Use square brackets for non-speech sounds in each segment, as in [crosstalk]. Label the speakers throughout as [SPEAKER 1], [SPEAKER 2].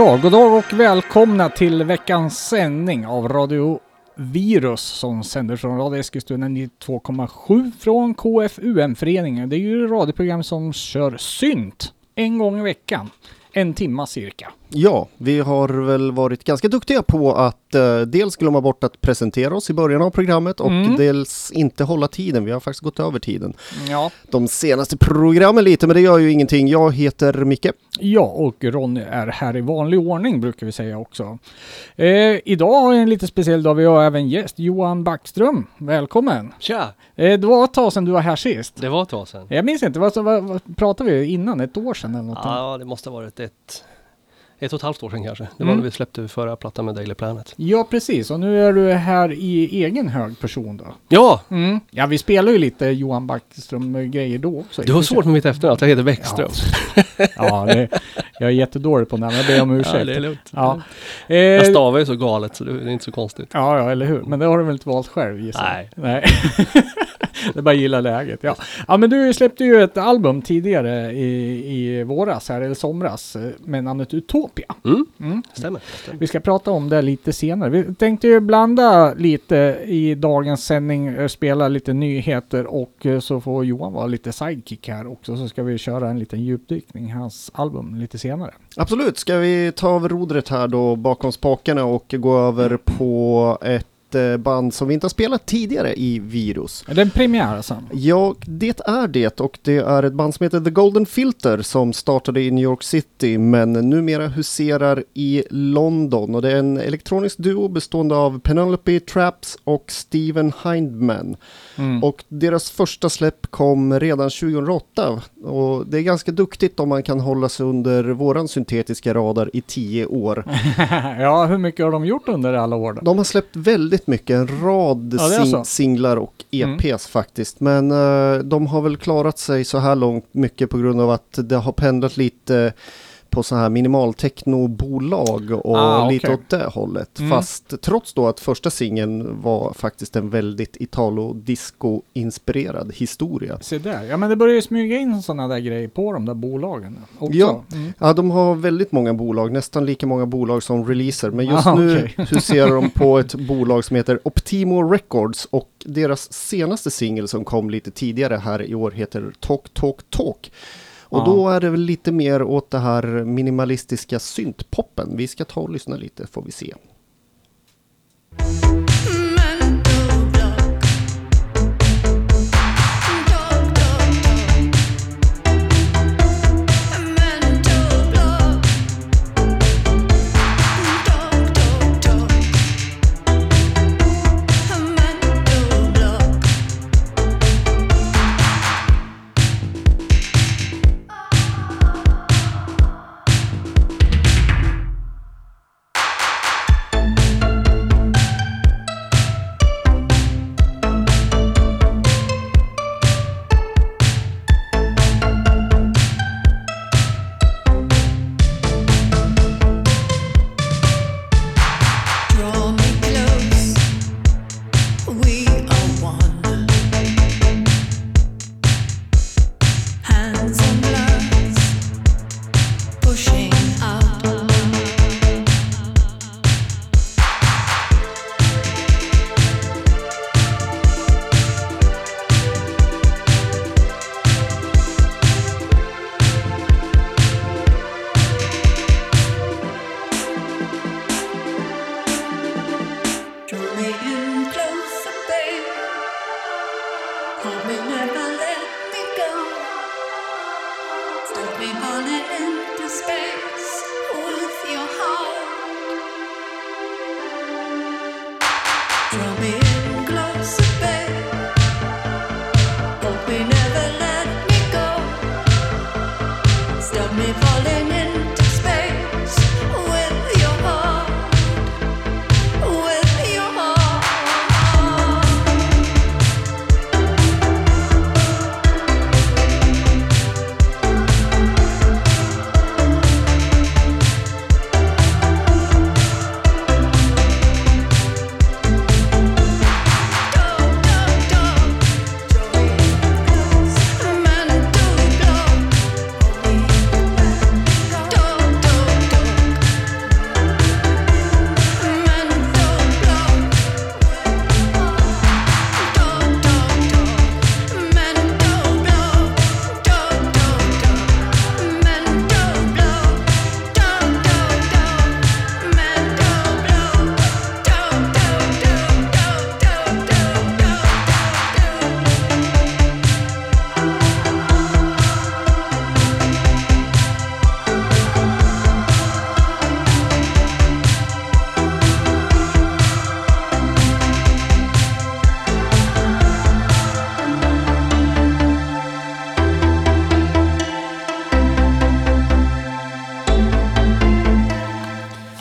[SPEAKER 1] Ja, god dag och välkomna till veckans sändning av Radio Virus som sänder från Radio Eskilstuna 92,7 från KFUM-föreningen. Det är ju radioprogram som kör synt en gång i veckan. En timma cirka.
[SPEAKER 2] Ja, vi har väl varit ganska duktiga på att eh, dels glömma bort att presentera oss i början av programmet och
[SPEAKER 1] Mm.
[SPEAKER 2] dels inte hålla tiden. Vi har faktiskt gått över tiden.
[SPEAKER 1] Ja.
[SPEAKER 2] De senaste programmen lite, men det gör ju ingenting. Jag heter Micke.
[SPEAKER 1] Ja, och Ronny är här i vanlig ordning brukar vi säga också. Eh, idag har vi en lite speciell dag. Vi har även gäst Johan Backström. Välkommen!
[SPEAKER 3] Tja!
[SPEAKER 1] Eh, det var ett tag sedan du var här sist.
[SPEAKER 3] Det var ett tag sedan.
[SPEAKER 1] Jag minns inte, vad, vad, vad pratade vi innan? Ett år sedan eller något?
[SPEAKER 3] Ja, det måste ha varit ett, ett och ett halvt år sedan kanske. Det
[SPEAKER 1] Mm.
[SPEAKER 3] var när vi släppte förra plattan med Daily Planet.
[SPEAKER 1] Ja, precis. Och nu är du här i egen hög person då.
[SPEAKER 3] Ja!
[SPEAKER 1] Mm. Ja, vi spelar ju lite Johan Backström-grejer då också.
[SPEAKER 3] Du har svårt med mitt efternamn, jag heter Bäckström.
[SPEAKER 1] Ja, det, jag är jättedålig på namn. Jag ber om ursäkt.
[SPEAKER 3] Ja, det är lugnt.
[SPEAKER 1] Ja.
[SPEAKER 3] Jag
[SPEAKER 1] Eh,
[SPEAKER 3] stavar ju så galet så det är inte så konstigt.
[SPEAKER 1] ja, ja, eller hur. Men det har du väl inte valt själv gissar?
[SPEAKER 3] Nej.
[SPEAKER 1] Nej. [laughs] [laughs] det bara gilla läget. Ja. ja, men du släppte ju ett album tidigare i, i våras, här, eller somras, med namnet Utopia.
[SPEAKER 3] Mm,
[SPEAKER 1] Mm.
[SPEAKER 3] stämmer. stämmer.
[SPEAKER 1] Vi ska prata om det lite senare. Vi tänkte ju blanda lite i dagens sändning, eh, spela lite nyheter och eh, så får Johan vara lite sidekick här också. Så ska vi köra en liten djupdykning i hans album lite senare.
[SPEAKER 2] Absolut, ska vi ta över rodret här då bakom spakarna och gå över på ett eh, band som vi inte har spelat tidigare i Virus.
[SPEAKER 1] Är det en premiär alltså?
[SPEAKER 2] Ja, det är det och det är ett band som heter The Golden Filter som startade i New York City men numera huserar i London och det är en elektronisk duo bestående av Penelope Traps och Steven Hindman.
[SPEAKER 1] Mm.
[SPEAKER 2] Och deras första släpp kom redan 2008 och det är ganska duktigt om man kan hålla sig under våran syntetiska radar i tio år. [laughs]
[SPEAKER 1] ja, hur mycket har de gjort under alla år då?
[SPEAKER 2] De har släppt väldigt mycket, en rad
[SPEAKER 1] Ja,
[SPEAKER 2] sing- singlar och
[SPEAKER 1] Mm.
[SPEAKER 2] EPs faktiskt. Men eh, de har väl klarat sig så här långt mycket på grund av att det har pendlat lite på så här minimaltechnobolag och
[SPEAKER 1] Ah, okej.
[SPEAKER 2] lite åt det hållet.
[SPEAKER 1] Mm.
[SPEAKER 2] Fast trots då att första singeln var faktiskt en väldigt italo-disco-inspirerad historia.
[SPEAKER 1] Se där. Ja, men det börjar ju smyga in sådana där grejer på de där bolagen också.
[SPEAKER 2] Ja.
[SPEAKER 1] Mm.
[SPEAKER 2] Ja, de har väldigt många bolag, nästan lika många bolag som releaser. Men just
[SPEAKER 1] Ah,
[SPEAKER 2] nu
[SPEAKER 1] okej. [laughs]
[SPEAKER 2] huserar de på ett [laughs] bolag som heter Optimo Records och deras senaste singel som kom lite tidigare här i år heter Talk Talk Talk. Och då är det väl lite mer åt det här minimalistiska syntpoppen. Vi ska ta och lyssna lite får vi se.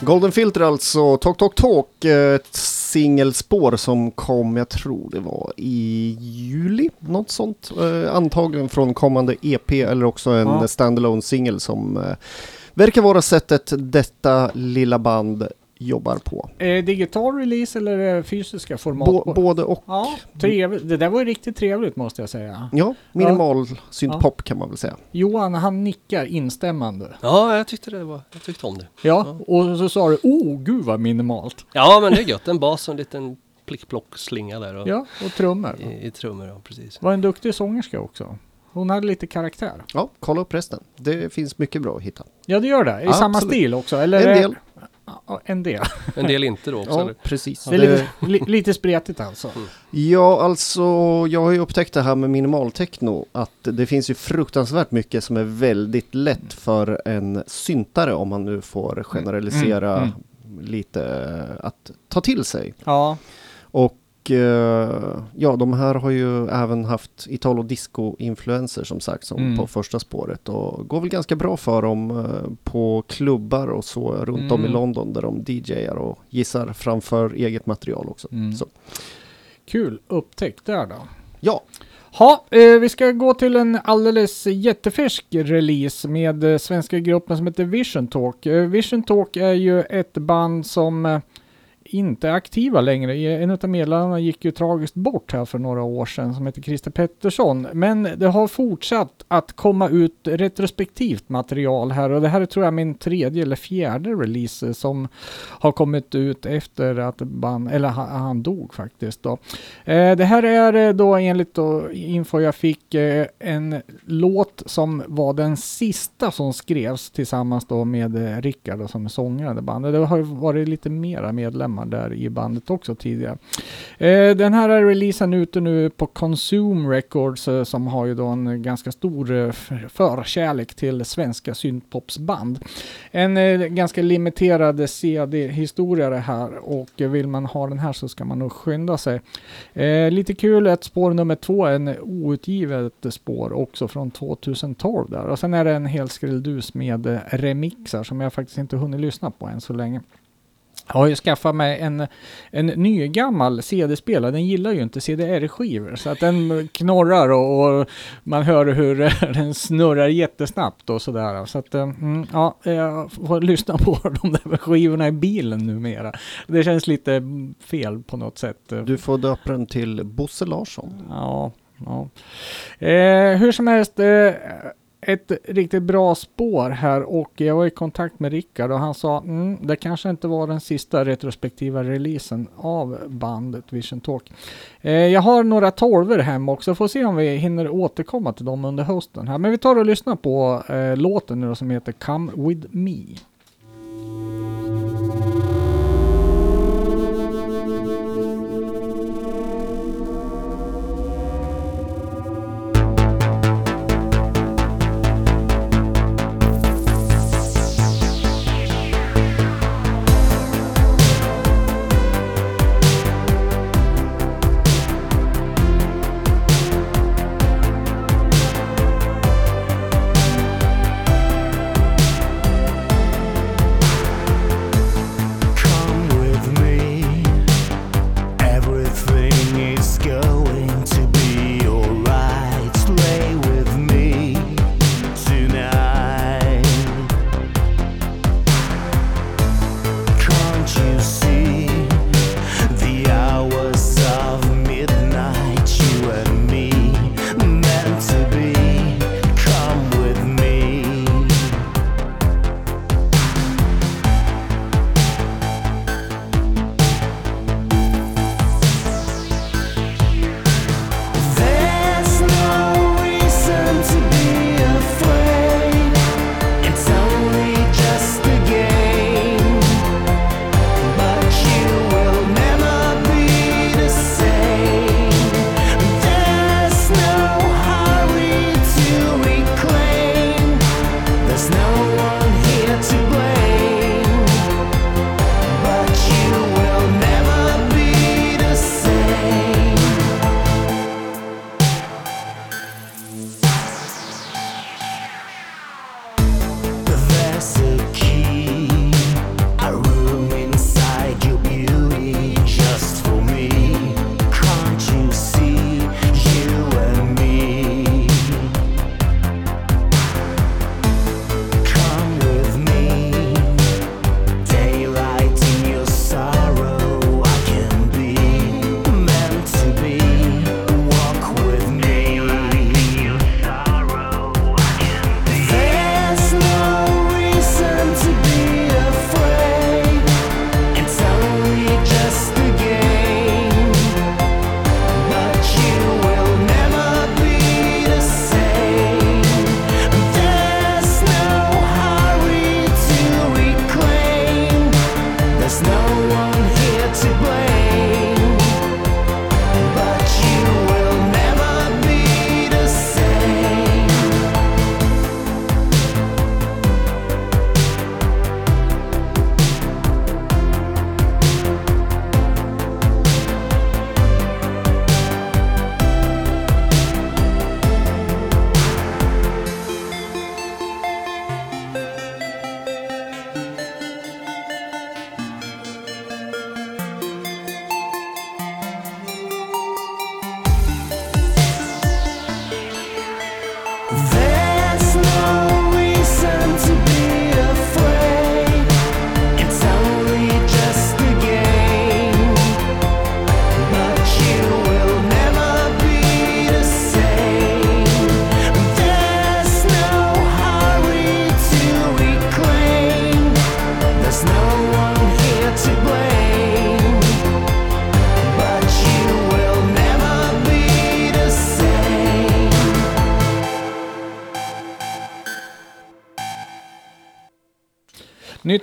[SPEAKER 2] Golden Filter alltså, Talk Talk Talk, ett singelspår som kom, jag tror det var i juli, något sånt. Eh, antagligen från kommande EP eller också en
[SPEAKER 1] Ja.
[SPEAKER 2] standalone singel som eh, verkar vara sättet detta lilla band jobbar på.
[SPEAKER 1] Eh, digital release eller fysiska format?
[SPEAKER 2] Bo- både och.
[SPEAKER 1] ja, trevligt. Det där var ju riktigt trevligt måste jag säga.
[SPEAKER 2] Ja, minimal syntpop kan man väl säga.
[SPEAKER 1] Johan han nickar instämmande.
[SPEAKER 3] Ja, jag tyckte det var, jag tyckte om det.
[SPEAKER 1] Ja, och så sa du oh gud vad minimalt.
[SPEAKER 3] Ja, men det är gött. En bas och en liten plick-plock-slinga där och,
[SPEAKER 1] Ja, och trummor.
[SPEAKER 3] i, i trummor. Ja, precis.
[SPEAKER 1] Var en duktig sångerska också. Hon hade lite karaktär.
[SPEAKER 2] Ja, kolla upp resten. Det finns mycket bra att hitta.
[SPEAKER 1] Ja det gör det. I
[SPEAKER 2] Ja,
[SPEAKER 1] samma
[SPEAKER 2] absolut.
[SPEAKER 1] stil också. Eller
[SPEAKER 2] En del.
[SPEAKER 1] Ja, en del.
[SPEAKER 3] En del inte då också. [laughs]
[SPEAKER 2] Ja,
[SPEAKER 3] eller?
[SPEAKER 2] precis.
[SPEAKER 1] Det är lite, li, lite spretigt alltså.
[SPEAKER 2] Ja, alltså jag har ju upptäckt det här med minimaltechno att det finns ju fruktansvärt mycket som är väldigt lätt för en syntare om man nu får generalisera
[SPEAKER 1] Mm,
[SPEAKER 2] lite eh, att ta till sig.
[SPEAKER 1] Ja,
[SPEAKER 2] Och ja, de här har ju även haft Italo Disco-influenser som sagt som
[SPEAKER 1] Mm.
[SPEAKER 2] på första spåret och går väl ganska bra för dem eh, på klubbar och så runt om i
[SPEAKER 1] Mm.
[SPEAKER 2] London där de DJar och gissar framför eget material också.
[SPEAKER 1] Mm. Kul upptäckt där då.
[SPEAKER 2] ja,
[SPEAKER 1] Ja, eh, vi ska gå till en alldeles jättefärsk release med eh, svenska gruppen som heter Vision Talk. Eh, Vision Talk är ju ett band som eh, inte är aktiva längre. En av medlemmarna gick ju tragiskt bort här för några år sedan som heter Christer Pettersson. Men det har fortsatt att komma ut retrospektivt material här och det här är tror jag min tredje eller fjärde release som har kommit ut efter att band, eller han, dog faktiskt då. Eh, det här är eh, då enligt då info jag fick eh, en låt som var den sista som skrevs tillsammans då med Rickard som är sångare i bandet. Det har ju varit lite mera medlemmar där i bandet också tidigare. Eh, den här är releasen ute nu på Consume Records eh, som har ju då en ganska stor eh, förkärlek till svenska syntpopsband. En eh, ganska limiterad CD-historia det här och eh, vill man ha den här så ska man nog skynda sig. Eh, lite kul, ett spår nummer två, en outgivet spår också från 2012 där. Och sen är det en hel skrälldus med eh, remixar som jag faktiskt inte hunnit lyssna på än så länge. Jag har ju skaffat mig en, en ny gammal CD-spelare, den gillar ju inte CDR-skivor så att den knorrar och, och man hör hur [laughs] den snurrar jättesnabbt och sådär. Så att, eh, mm, ja, jag får lyssna på [laughs] de där skivorna i bilen numera. Det känns lite fel på något sätt.
[SPEAKER 2] du får döpa den till Bosse Larsson.
[SPEAKER 1] Ja, ja. Eh, hur som helst, eh, ett riktigt bra spår här och jag var i kontakt med Rickard och han sa mm, det kanske inte var den sista retrospektiva releasen av bandet Vision Talk. Eh, jag har några tolver hem också, får se om vi hinner återkomma till dem under hösten här. Men vi tar och lyssnar på eh, låten nu då, som heter Come With Me.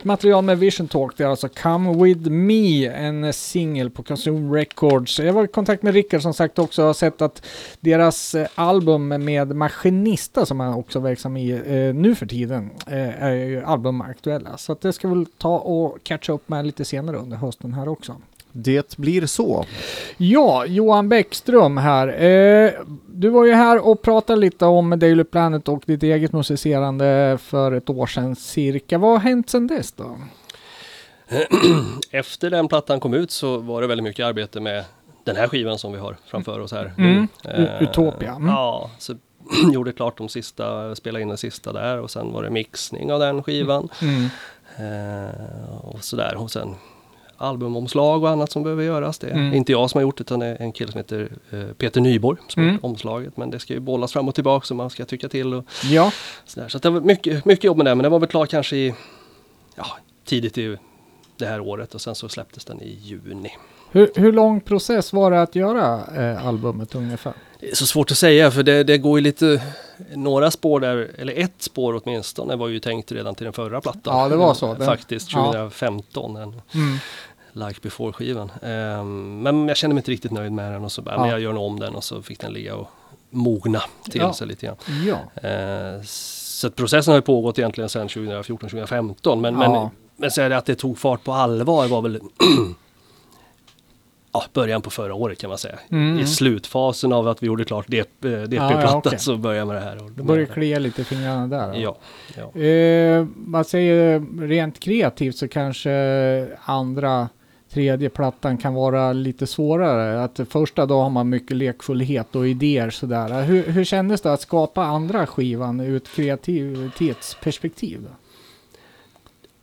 [SPEAKER 1] Material med Vision Talk, det är alltså Come With Me, en singel på Consume Records. Jag var i kontakt med Rickard som sagt också och har sett att deras eh, album med Maskinista som han också är verksam i eh, nu för tiden eh, är ju albumaktuella. Så att det ska väl ta och catcha upp med lite senare under hösten här också.
[SPEAKER 2] Det blir så.
[SPEAKER 1] Ja, Johan Bäckström här. Eh, du var ju här och pratade lite om Daily Planet och ditt eget musicerande för ett år sedan cirka. Vad har hänt sedan dess då? [clears throat]
[SPEAKER 3] Efter den plattan kom ut så var det väldigt mycket arbete med den här skivan som vi har framför oss här.
[SPEAKER 1] Mm.
[SPEAKER 3] Eh,
[SPEAKER 1] Utopia. Mm.
[SPEAKER 3] Ja, så [clears throat] gjorde klart de sista, spelade in den sista där och sen var det mixning av den skivan.
[SPEAKER 1] Mm.
[SPEAKER 3] Eh, och sådär. Och sen albumomslag och annat som behöver göras. Det är
[SPEAKER 1] Mm.
[SPEAKER 3] inte jag som har gjort det utan det är en kille som heter eh, Peter Nyborg som har
[SPEAKER 1] Mm.
[SPEAKER 3] gjort omslaget. Men det ska ju bollas fram och tillbaka så man ska tycka till och
[SPEAKER 1] Ja,
[SPEAKER 3] sådär. Så det var mycket, mycket jobb med det men det var väl klart kanske i ja, tidigt i det här året och sen så släpptes den i juni.
[SPEAKER 1] hur, hur lång process var det att göra eh, albumet ungefär?
[SPEAKER 3] Det är så svårt att säga för det, det går ju lite några spår där, eller ett spår åtminstone var ju tänkt redan till den förra plattan.
[SPEAKER 1] Ja, det var så. Den-
[SPEAKER 3] Faktiskt,
[SPEAKER 1] ja.
[SPEAKER 3] 2015. Den
[SPEAKER 1] Mm.
[SPEAKER 3] Like Before-skivan. Ehm, men jag kände mig inte riktigt nöjd med den och så bara,
[SPEAKER 1] Ja.
[SPEAKER 3] men jag gör om den och så fick den ligga och mogna till
[SPEAKER 1] Ja.
[SPEAKER 3] sig lite grann.
[SPEAKER 1] Ja,
[SPEAKER 3] Ehm, så processen har ju pågått egentligen sedan 2014-2015 men,
[SPEAKER 1] Ja.
[SPEAKER 3] men, men så är det att det tog fart på allvar var väl [clears throat] ja, början på förra året kan man säga.
[SPEAKER 1] Mm.
[SPEAKER 3] I slutfasen av att vi gjorde klart DP, DP-plattan
[SPEAKER 1] Ja, ja, okej.
[SPEAKER 3] så började med det här.
[SPEAKER 1] Det börjar klia lite i fingrarna där. då.
[SPEAKER 3] Ja, ja.
[SPEAKER 1] Eh, man säger rent kreativt så kanske andra, tredje plattan kan vara lite svårare. Att första då har man mycket lekfullhet och idéer sådär. Hur, hur kändes det att skapa andra skivan ur ett kreativitetsperspektiv? Då?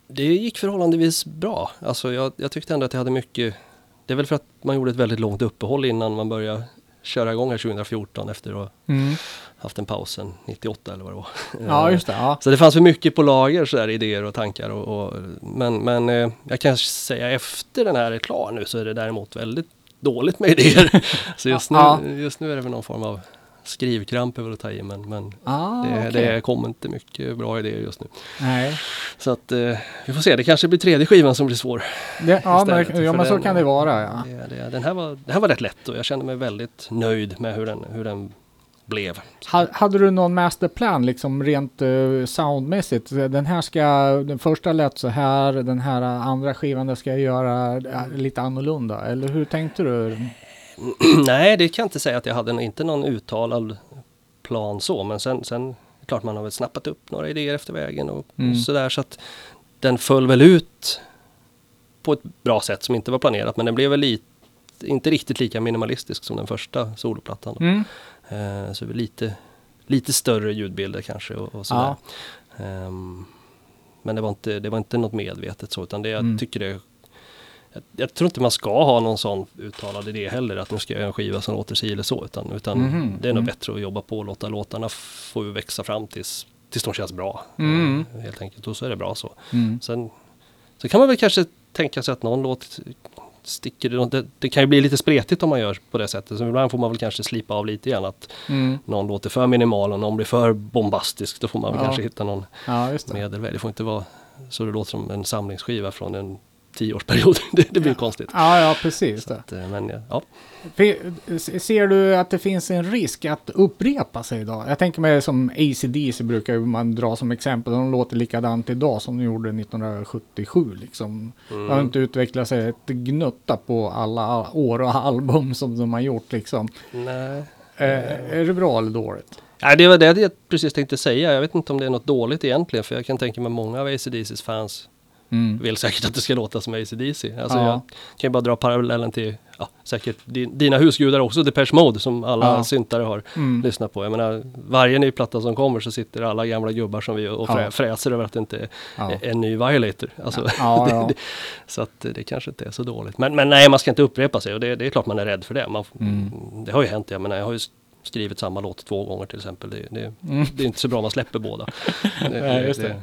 [SPEAKER 3] Det gick förhållandevis bra. Alltså jag, jag tyckte ändå att jag hade mycket Det är väl för att man gjorde ett väldigt långt uppehåll innan man började köra igång här 2014 efter att ha
[SPEAKER 1] Mm.
[SPEAKER 3] haft en paus sen 98 eller vad det var. [laughs]
[SPEAKER 1] Ja, just det. Ja.
[SPEAKER 3] Så det fanns för mycket på lager sådär idéer och tankar och, och men, men eh, jag kan säga efter den här är klar nu så är det däremot väldigt dåligt med idéer. [laughs] så just nu, just nu är det väl någon form av skrivkramp över att ta i men, men
[SPEAKER 1] Ah,
[SPEAKER 3] det,
[SPEAKER 1] okej.
[SPEAKER 3] det kommer inte mycket bra idéer just nu.
[SPEAKER 1] Nej.
[SPEAKER 3] Så att eh, vi får se, det kanske blir tredje skivan som blir svår.
[SPEAKER 1] Det, ja, men, ja, men så
[SPEAKER 3] den-
[SPEAKER 1] kan det vara. Ja.
[SPEAKER 3] Det, det, den, här var, den här var rätt lätt och jag kände mig väldigt nöjd med hur den, hur den blev.
[SPEAKER 1] Ha- Hade du någon masterplan liksom rent uh, soundmässigt? Den här ska, den första lät så här, den här andra skivan ska jag göra eh, lite annorlunda. Eller hur tänkte du? [clears throat]
[SPEAKER 3] Nej, det kan jag inte säga att jag hade inte någon uttalad plan så, men sen, sen klart man har väl snappat upp några idéer efter vägen och,
[SPEAKER 1] Mm.
[SPEAKER 3] och sådär så att den föll väl ut på ett bra sätt som inte var planerat, men den blev väl lite, inte riktigt lika minimalistisk som den första soloplattan.
[SPEAKER 1] Mm.
[SPEAKER 3] Eh, så lite, lite större ljudbilder kanske och, och sådär. Ehm, men det var, inte, det var inte något medvetet så, utan det jag
[SPEAKER 1] Mm.
[SPEAKER 3] tycker det jag, jag tror inte man ska ha någon sån uttalad idé heller, att nu ska jag göra en skiva som låter si eller så, utan, utan
[SPEAKER 1] Mhm,
[SPEAKER 3] det är nog
[SPEAKER 1] mm.
[SPEAKER 3] bättre att jobba på och låta låtarna få växa fram tills, tills de känns bra.
[SPEAKER 1] Mm.
[SPEAKER 3] Eh, helt enkelt, och så är det bra så.
[SPEAKER 1] Mm.
[SPEAKER 3] Sen så kan man väl kanske tänka sig att någon låt sticker, det, det kan ju bli lite spretigt om man gör på det sättet, så ibland får man väl kanske slipa av lite grann att
[SPEAKER 1] Mm.
[SPEAKER 3] någon låter för minimal och någon blir för bombastisk. Då får man väl
[SPEAKER 1] Ja.
[SPEAKER 3] kanske hitta någon
[SPEAKER 1] Ja,
[SPEAKER 3] medelväg. Det får inte vara så det låter som en samlingsskiva från en tioårsperiod. [laughs] det, det blir konstigt.
[SPEAKER 1] Ja, ja, precis.
[SPEAKER 3] Att, eh, men ja, ja.
[SPEAKER 1] Ser du att det finns en risk att upprepa sig idag? Jag tänker mig som ACDC brukar man dra som exempel. De låter likadant idag som de gjorde 1977. Liksom. Det har
[SPEAKER 3] Mm.
[SPEAKER 1] inte utvecklat sig ett gnutta på alla år och album som de har gjort. Liksom.
[SPEAKER 3] Nej.
[SPEAKER 1] Eh, är det bra eller dåligt?
[SPEAKER 3] Nej, det var det jag precis tänkte säga. Jag vet inte om det är något dåligt egentligen. För jag kan tänka mig många av ACDCs fans
[SPEAKER 1] Mm.
[SPEAKER 3] vill säkert att det ska låta som ACDC. Alltså
[SPEAKER 1] Ja.
[SPEAKER 3] jag kan ju bara dra parallellen till ja, säkert din, dina husgudar också, Depeche Mode som alla
[SPEAKER 1] Ja.
[SPEAKER 3] syntare har
[SPEAKER 1] Mm.
[SPEAKER 3] lyssnat på. Jag menar, varje ny platta som kommer så sitter alla gamla gubbar som vi och frä,
[SPEAKER 1] Ja.
[SPEAKER 3] fräser över att det inte är
[SPEAKER 1] Ja.
[SPEAKER 3] en ny Violator. Alltså, [laughs] det, det, så att det kanske inte är så dåligt. Men, men nej, man ska inte upprepa sig och det, det är klart man är rädd för det. Man,
[SPEAKER 1] Mm.
[SPEAKER 3] Det har ju hänt, jag menar, jag har ju skrivit samma låt två gånger till exempel. Det, det,
[SPEAKER 1] Mm.
[SPEAKER 3] det är inte så bra om man släpper båda. [laughs] Det,
[SPEAKER 1] Nej, just det.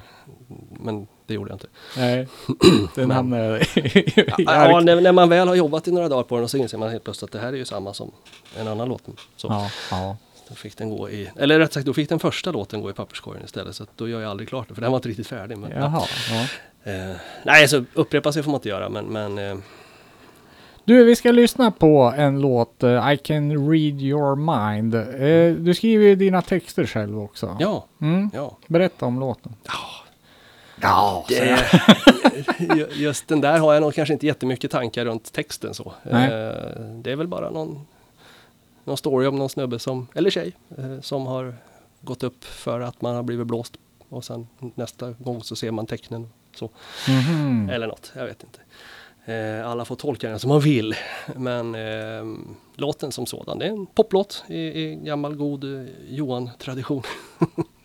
[SPEAKER 3] Men det gjorde jag inte.
[SPEAKER 1] Nej, [clears throat] den
[SPEAKER 3] Men-
[SPEAKER 1] hamnar i
[SPEAKER 3] Ja, när, när man väl har jobbat i några dagar på den så inser man helt plötsligt att det här är ju samma som en annan låt. Så
[SPEAKER 1] Ja, ja.
[SPEAKER 3] då fick den gå i, eller rätt sagt då fick den första låten gå i papperskorgen istället. Så då gör jag aldrig klart det, för den var inte riktigt färdig. Men, ja.
[SPEAKER 1] Jaha, ja.
[SPEAKER 3] Eh, nej, så upprepa sig får man inte göra, men, men eh,
[SPEAKER 1] Du, vi ska lyssna på en låt, eh, I can read your mind. Eh, du skriver ju dina texter själv också.
[SPEAKER 3] ja,
[SPEAKER 1] Mm.
[SPEAKER 3] ja.
[SPEAKER 1] Berätta om låten.
[SPEAKER 2] Ja,
[SPEAKER 3] Det, just den där har jag nog kanske inte jättemycket tankar runt texten så.
[SPEAKER 1] Nej.
[SPEAKER 3] Eh, Det är väl bara någon, någon story om någon snubbe som, eller tjej, eh, som har gått upp för att man har blivit blåst och sen nästa gång så ser man tecknen. Så.
[SPEAKER 1] Mhm.
[SPEAKER 3] Eller något, jag vet inte. Eh, Alla får tolka den som man vill. Men eh, låten som sådan, det är en poplåt i, i gammal god Johan-tradition. [laughs]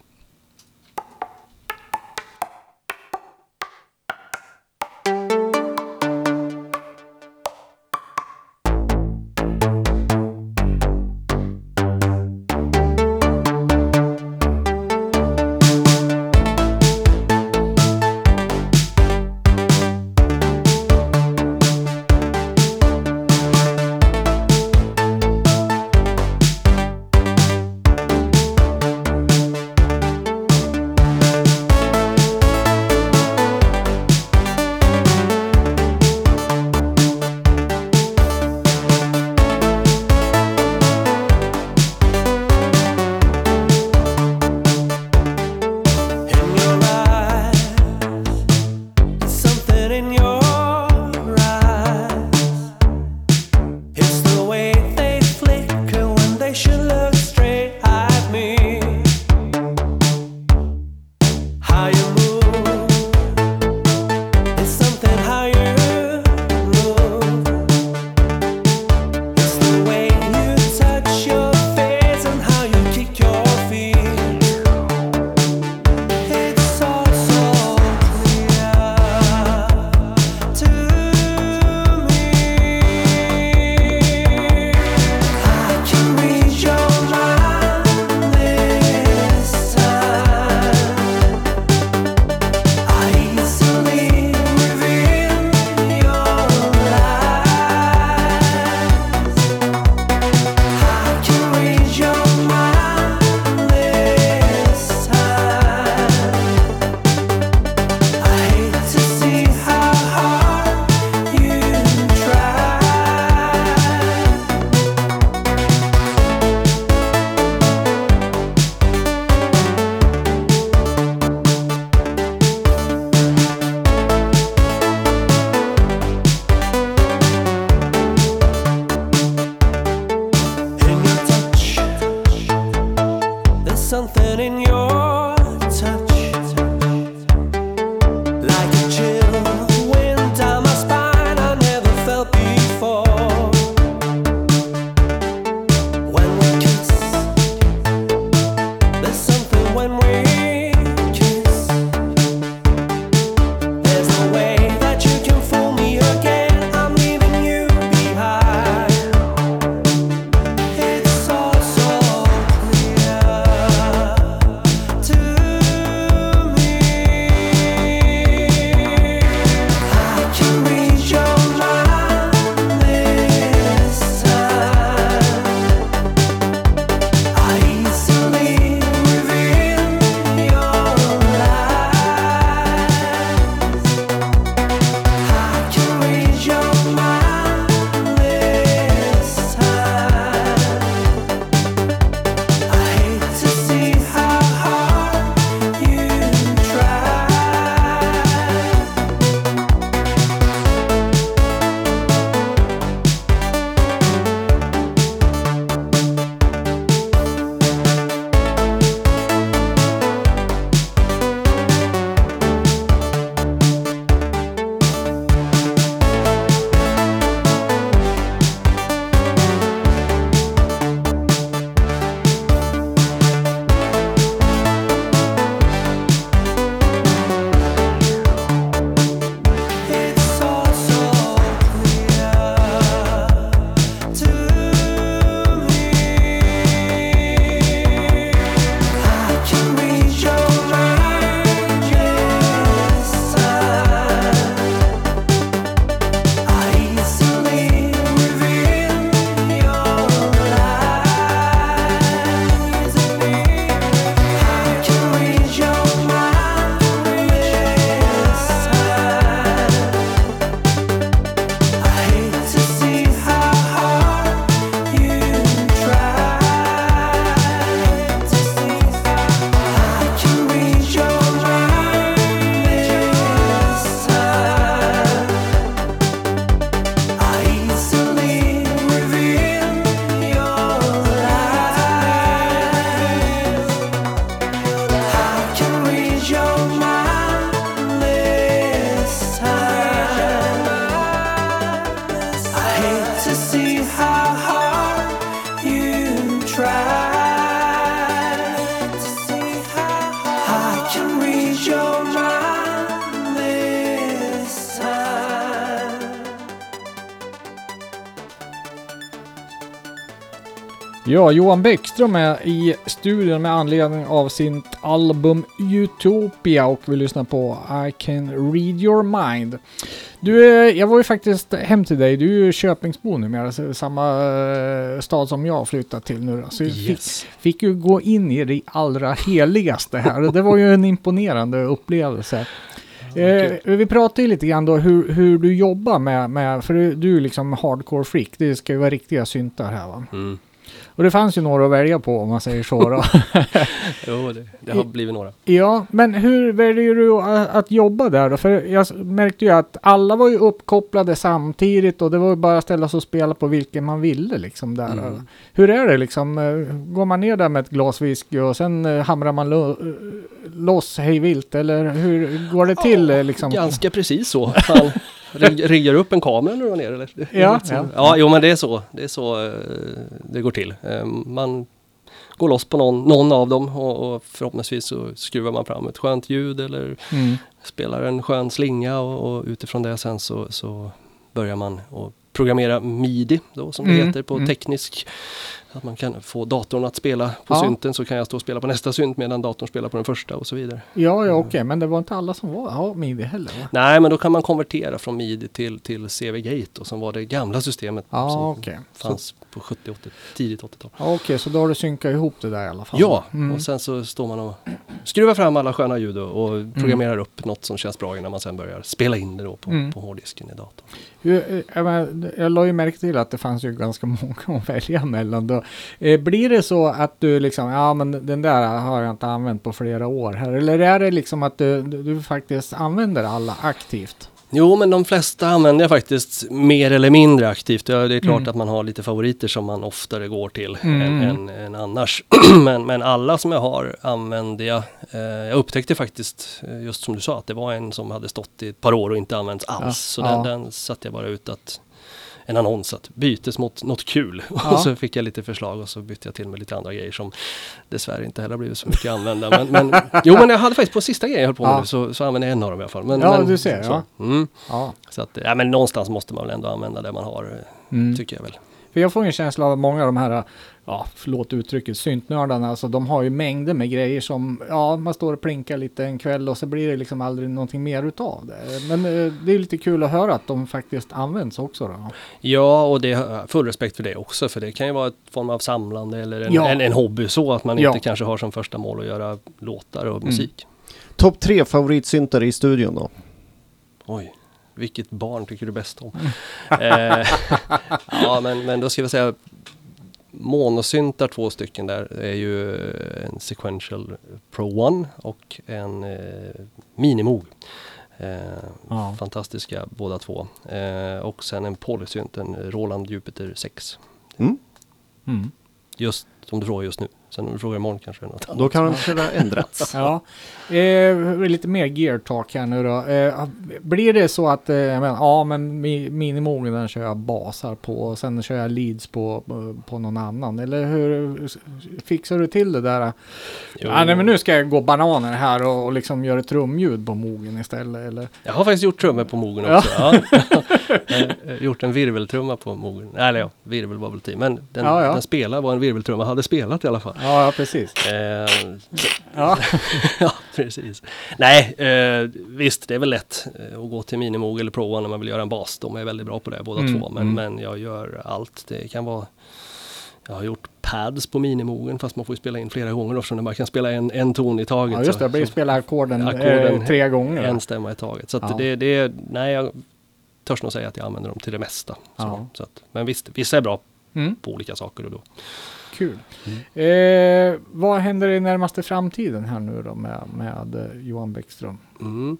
[SPEAKER 1] Ja, Johan Bäckström är i studion med anledning av sitt album Utopia och vi lyssnar på I can read your mind. Du, eh, jag var ju faktiskt hem till dig. Du är ju Köpingsbo numera, så samma eh, stad som jag flyttat till nu. Så vi fick, fick ju gå in i det allra heligaste här. Det var ju en imponerande upplevelse. Eh, vi pratade ju lite grann då hur, hur du jobbar med, med för du, du är liksom hardcore freak. Det ska ju vara riktiga syntar här va.
[SPEAKER 3] Mm.
[SPEAKER 1] Och det fanns ju några att välja på om man säger så då. [laughs]
[SPEAKER 3] Jo, det, det har blivit några.
[SPEAKER 1] ja, men hur väljer du att, jobba där då? För jag märkte ju att alla var ju uppkopplade samtidigt och det var ju bara att ställa sig och spela på vilken man ville liksom där.
[SPEAKER 3] Mm.
[SPEAKER 1] Hur är det liksom? Eh, Går man ner där med ett glas whisky och sen eh, hamrar man lo- eh, loss hej vilt eller hur går det till eh, liksom?
[SPEAKER 3] Ganska precis så. [laughs] Riggar upp en kamera när du var nere eller?
[SPEAKER 1] Ja, ja.
[SPEAKER 3] ja, jo men det är så. Det är så eh, det går till. Eh, Man går loss på någon, någon av dem och, och förhoppningsvis så skruvar man fram ett skönt ljud eller
[SPEAKER 1] Mm.
[SPEAKER 3] spelar en skön slinga och, och utifrån det sen så, så börjar man att programmera midi då som det
[SPEAKER 1] Mm,
[SPEAKER 3] heter på
[SPEAKER 1] mm.
[SPEAKER 3] teknisk. Att man kan få datorn att spela på
[SPEAKER 1] Ja.
[SPEAKER 3] synten så kan jag stå och spela på nästa synt medan datorn spelar på den första och så vidare.
[SPEAKER 1] Ja, ja okej, men det var inte alla som var ja, midi heller va?
[SPEAKER 3] Nej men då kan man konvertera från midi till, till CV-gate och som var det gamla systemet
[SPEAKER 1] Ja,
[SPEAKER 3] som.
[SPEAKER 1] Så-
[SPEAKER 3] fanns på 70 80 tidigt 80-tal.
[SPEAKER 1] Ja, Okej, så då har du synkat ihop det där i alla fall?
[SPEAKER 3] Ja,
[SPEAKER 1] Mm.
[SPEAKER 3] och sen så står man och skruvar fram alla sköna ljud och, och programmerar upp något som känns bra innan man sen börjar spela in det då på,
[SPEAKER 1] Mm.
[SPEAKER 3] på hårddisken i datorn.
[SPEAKER 1] Eh, jag, menar, jag la ju märke till att det fanns ju ganska [laughs] många att välja mellan. Då. Eh, blir det så att du liksom, ja men den där har jag inte använt på flera år här. Eller är det liksom att du, du, faktiskt använder alla aktivt?
[SPEAKER 3] Jo, men de flesta använder jag faktiskt mer eller mindre aktivt. Ja, det är klart
[SPEAKER 1] Mm.
[SPEAKER 3] att man har lite favoriter som man oftare går till
[SPEAKER 1] Mm,
[SPEAKER 3] än, än, än annars. [clears throat] men, men alla som jag har använder jag. Eh, jag upptäckte faktiskt, eh, just som du sa, att det var en som hade stått i ett par år och inte använts alls.
[SPEAKER 1] Ja,
[SPEAKER 3] Så
[SPEAKER 1] ja.
[SPEAKER 3] den, den satte jag bara ut att en annons att bytes mot något kul. [laughs]
[SPEAKER 1] Ja.
[SPEAKER 3] Och så fick jag lite förslag och så bytte jag till med lite andra grejer som dessvärre inte heller blivit så mycket använda. Men, men, jo men jag hade faktiskt på sista grejen jag höll på med
[SPEAKER 1] Ja.
[SPEAKER 3] nu så, så använde jag en av dem i alla fall. Men,
[SPEAKER 1] Ja,
[SPEAKER 3] men,
[SPEAKER 1] du ser,
[SPEAKER 3] så.
[SPEAKER 1] ja.
[SPEAKER 3] Mm.
[SPEAKER 1] Ja.
[SPEAKER 3] Så att, ja men någonstans måste man väl ändå använda det man har,
[SPEAKER 1] Mm.
[SPEAKER 3] tycker jag väl.
[SPEAKER 1] För jag får en känsla av att många av de här, ja förlåt uttrycket, syntnördarna, alltså de har ju mängder med grejer som, ja man står och plinkar lite en kväll och så blir det liksom aldrig någonting mer utav det. Men eh, det är lite kul att höra att de faktiskt används också då.
[SPEAKER 3] Ja, och det har full respekt för det också, för det kan ju vara ett form av samlande eller en,
[SPEAKER 1] Ja.
[SPEAKER 3] en, en hobby så att man
[SPEAKER 1] Ja.
[SPEAKER 3] inte kanske har som första mål att göra låtar och
[SPEAKER 1] Mm.
[SPEAKER 3] musik.
[SPEAKER 2] Topp tre favoritsyntar i studion då?
[SPEAKER 3] Oj, vilket barn tycker du bäst om?
[SPEAKER 1] Mm.
[SPEAKER 3] eh, ja, men, men då ska vi säga monosyntar två stycken där är ju en Sequential Pro One och en eh, Minimoog. Eh,
[SPEAKER 1] Ja.
[SPEAKER 3] Fantastiska båda två. Eh, och sen en polysynt, en Roland Jupiter 6.
[SPEAKER 2] Mm.
[SPEAKER 1] Mm.
[SPEAKER 3] Just som du frågar just nu. Sen om du frågar imorgon kanske det är något annat.
[SPEAKER 2] Då kanske det har ändrats. [laughs]
[SPEAKER 1] Ja, eh, lite mer gear talk här nu då. Eh, blir det så att, eh, jag menar, ja men mi, minimogen den kör jag basar på och sen kör jag leads på, på någon annan. Eller hur fixar du till det där?
[SPEAKER 3] Jo.
[SPEAKER 1] Ja, nej, men nu ska jag gå bananer här och, och liksom göra trumljud på mogen istället. Eller?
[SPEAKER 3] Jag har faktiskt gjort trummor på mogen också. Ja. Har [laughs] gjort en virveltrumma på mogen. Nej, Eller ja, virvel var väl till. Men den,
[SPEAKER 1] Ja, ja.
[SPEAKER 3] den spelar vad en virveltrumma hade spelat i alla fall.
[SPEAKER 1] Ja, precis.
[SPEAKER 3] Eh,
[SPEAKER 1] Ja. [laughs]
[SPEAKER 3] ja, precis. Nej, eh, visst det är väl lätt eh, att gå till Minimoog eller Pro One när man vill göra en bas. De är väldigt bra på det båda
[SPEAKER 1] Mm,
[SPEAKER 3] två. Men,
[SPEAKER 1] mm.
[SPEAKER 3] men jag gör allt. Det kan vara jag har gjort pads på minimogen fast man får ju spela in flera gånger eftersom man kan spela en, en ton i taget.
[SPEAKER 1] ja, just det. Jag blir spela ackorden eh, tre gånger.
[SPEAKER 3] en stämma i taget. Så
[SPEAKER 1] Ja.
[SPEAKER 3] det, det, nej, jag törs nog säga att jag använder dem till det mesta. Så,
[SPEAKER 1] Ja.
[SPEAKER 3] så att, men visst, vissa är bra
[SPEAKER 1] Mm,
[SPEAKER 3] på olika saker och då.
[SPEAKER 1] Kul. Eh, vad händer i närmaste framtiden här nu då med, med eh, Johan Bäckström?
[SPEAKER 3] Mm.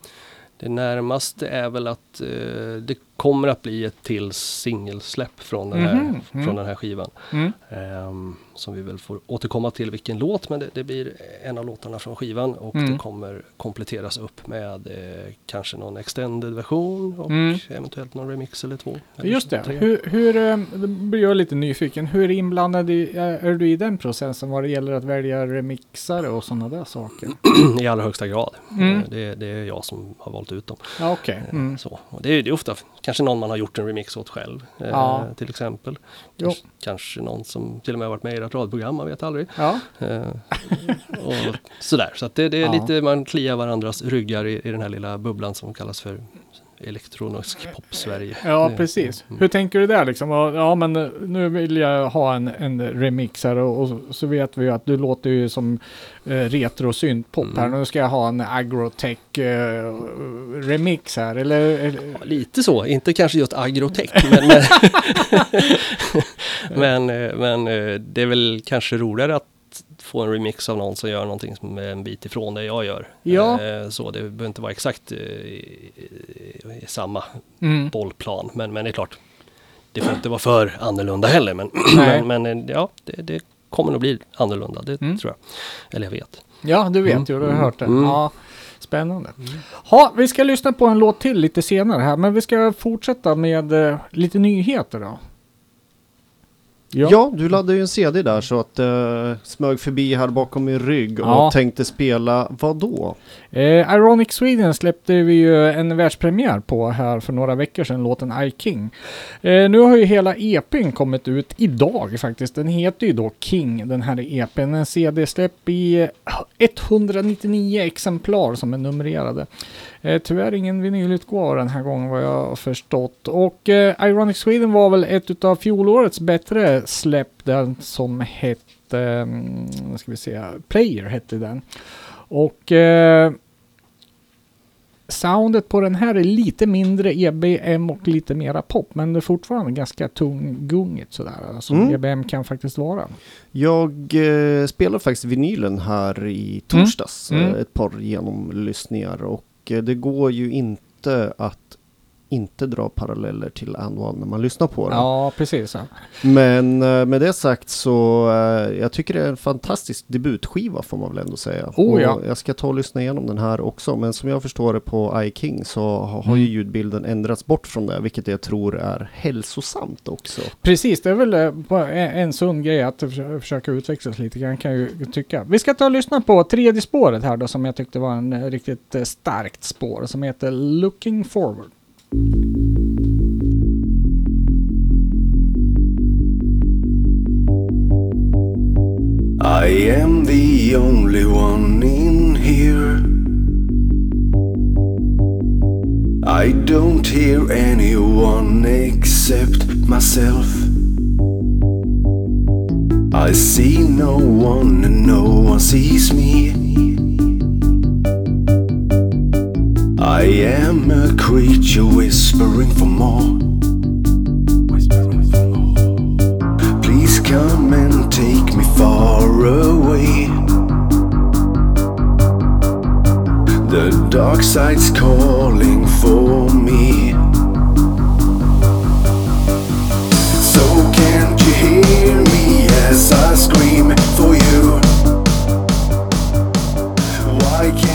[SPEAKER 3] Det närmaste är väl att eh, det kommer att bli ett till singelsläpp från, den här-
[SPEAKER 1] Mhm, mm.
[SPEAKER 3] från den här skivan.
[SPEAKER 1] Mm.
[SPEAKER 3] Ehm, som vi väl får återkomma till vilken låt, men det, det blir en av låtarna från skivan och
[SPEAKER 1] Mm.
[SPEAKER 3] det kommer kompletteras upp med eh, kanske någon extended version och
[SPEAKER 1] Mm.
[SPEAKER 3] eventuellt någon remix eller två. eller
[SPEAKER 1] Just det.
[SPEAKER 3] tre.
[SPEAKER 1] Hur, hur, eh, blir jag lite nyfiken. Hur inblandad i, är du i den processen vad det gäller att välja remixare och sådana där saker? [clears throat]
[SPEAKER 3] I allra högsta grad.
[SPEAKER 1] Mm.
[SPEAKER 3] Eh, Det, det är jag som har valt ut dem.
[SPEAKER 1] Ja, okej.
[SPEAKER 3] Eh. Så. Och det, det är ofta kanske någon man har gjort en remix åt själv. eh,
[SPEAKER 1] Ja.
[SPEAKER 3] Till exempel. Kanske, kanske någon som till och med har varit med i ett radioprogram, man vet aldrig.
[SPEAKER 1] Ja.
[SPEAKER 3] Eh, och sådär, så det, det är
[SPEAKER 1] Ja.
[SPEAKER 3] lite, man kliar varandras ryggar i, i den här lilla bubblan som kallas för elektronisk pop-Sverige.
[SPEAKER 1] Ja, precis.
[SPEAKER 3] Mm.
[SPEAKER 1] Hur tänker du där liksom? Ja, men eh, nu vill jag ha en, en remix här och, och så- vet vi ju att du låter ju som eh, retro pop här.
[SPEAKER 3] Mm.
[SPEAKER 1] Nu ska jag ha en agrotech eh, remix här, eller? eller
[SPEAKER 3] Ja, lite så, inte kanske just agrotech, men, men, [laughs] [laughs] men, eh, men eh, det är väl kanske roligare att få en remix av någon som gör någonting som är en bit ifrån det jag gör.
[SPEAKER 1] Ja.
[SPEAKER 3] Eh, Så det behöver inte vara exakt eh, i, i, i samma
[SPEAKER 1] Mm.
[SPEAKER 3] bollplan, men, men det är klart, det får inte vara för annorlunda heller, men, [clears throat] men, men eh, ja, det, det kommer nog bli annorlunda, det
[SPEAKER 1] Mm.
[SPEAKER 3] tror jag. Eller jag vet.
[SPEAKER 1] Ja, du vet
[SPEAKER 3] Mm.
[SPEAKER 1] ju, du har hört det.
[SPEAKER 3] Mm.
[SPEAKER 1] Ja, spännande. Ja, vi ska lyssna på en låt till lite senare här, men vi ska fortsätta med eh, lite nyheter då.
[SPEAKER 2] Ja. du laddade ju en CD där så att uh, smög förbi här bakom min rygg och
[SPEAKER 1] Ja.
[SPEAKER 2] tänkte spela vad då?
[SPEAKER 1] Eh, Ironic Sweden släppte vi ju en världspremiär på här för några veckor sedan, låten I King. Eh, nu har ju hela EPn kommit ut idag faktiskt. Den heter ju då King, den här EPn. En CD-släpp i eh, 199 exemplar som är numrerade. Eh, tyvärr ingen vinylutgåva den här gången vad jag har förstått. Och eh, Ironic Sweden var väl ett utav fjolårets bättre släpp, den som hette, mm, ska vi se, Player hette den. Och eh, soundet på den här är lite mindre EBM och lite mera pop, men det är fortfarande ganska tunggungigt sådär, som
[SPEAKER 2] Mm.
[SPEAKER 1] EBM kan faktiskt vara.
[SPEAKER 2] Jag eh, spelade faktiskt vinylen här i torsdags,
[SPEAKER 1] Mm. Mm.
[SPEAKER 2] eh, ett par genomlyssningar och eh, Eh, det går ju inte att inte dra paralleller till And One när man lyssnar på den.
[SPEAKER 1] Ja, precis. Ja.
[SPEAKER 2] Men eh, med det sagt så eh, jag tycker det är en fantastisk debutskiva får man väl ändå säga.
[SPEAKER 1] Oh, ja.
[SPEAKER 2] Jag ska ta och lyssna igenom den här också men som jag förstår det på iKing så ha- har ju
[SPEAKER 1] Mm.
[SPEAKER 2] ljudbilden ändrats bort från det vilket jag tror är hälsosamt också.
[SPEAKER 1] Precis, det är väl eh, en, sund grej att förs- försöka utvecklas lite grann kan jag ju tycka. Vi ska ta och lyssna på tredje spåret här då som jag tyckte var en riktigt starkt spår som heter Looking Forward.
[SPEAKER 4] I am the only one in here. I don't hear anyone except myself. I see no one and no one sees me. I am a creature whispering for more. Far away. The dark side's calling for me. So can't you hear me as I scream for you? Why can't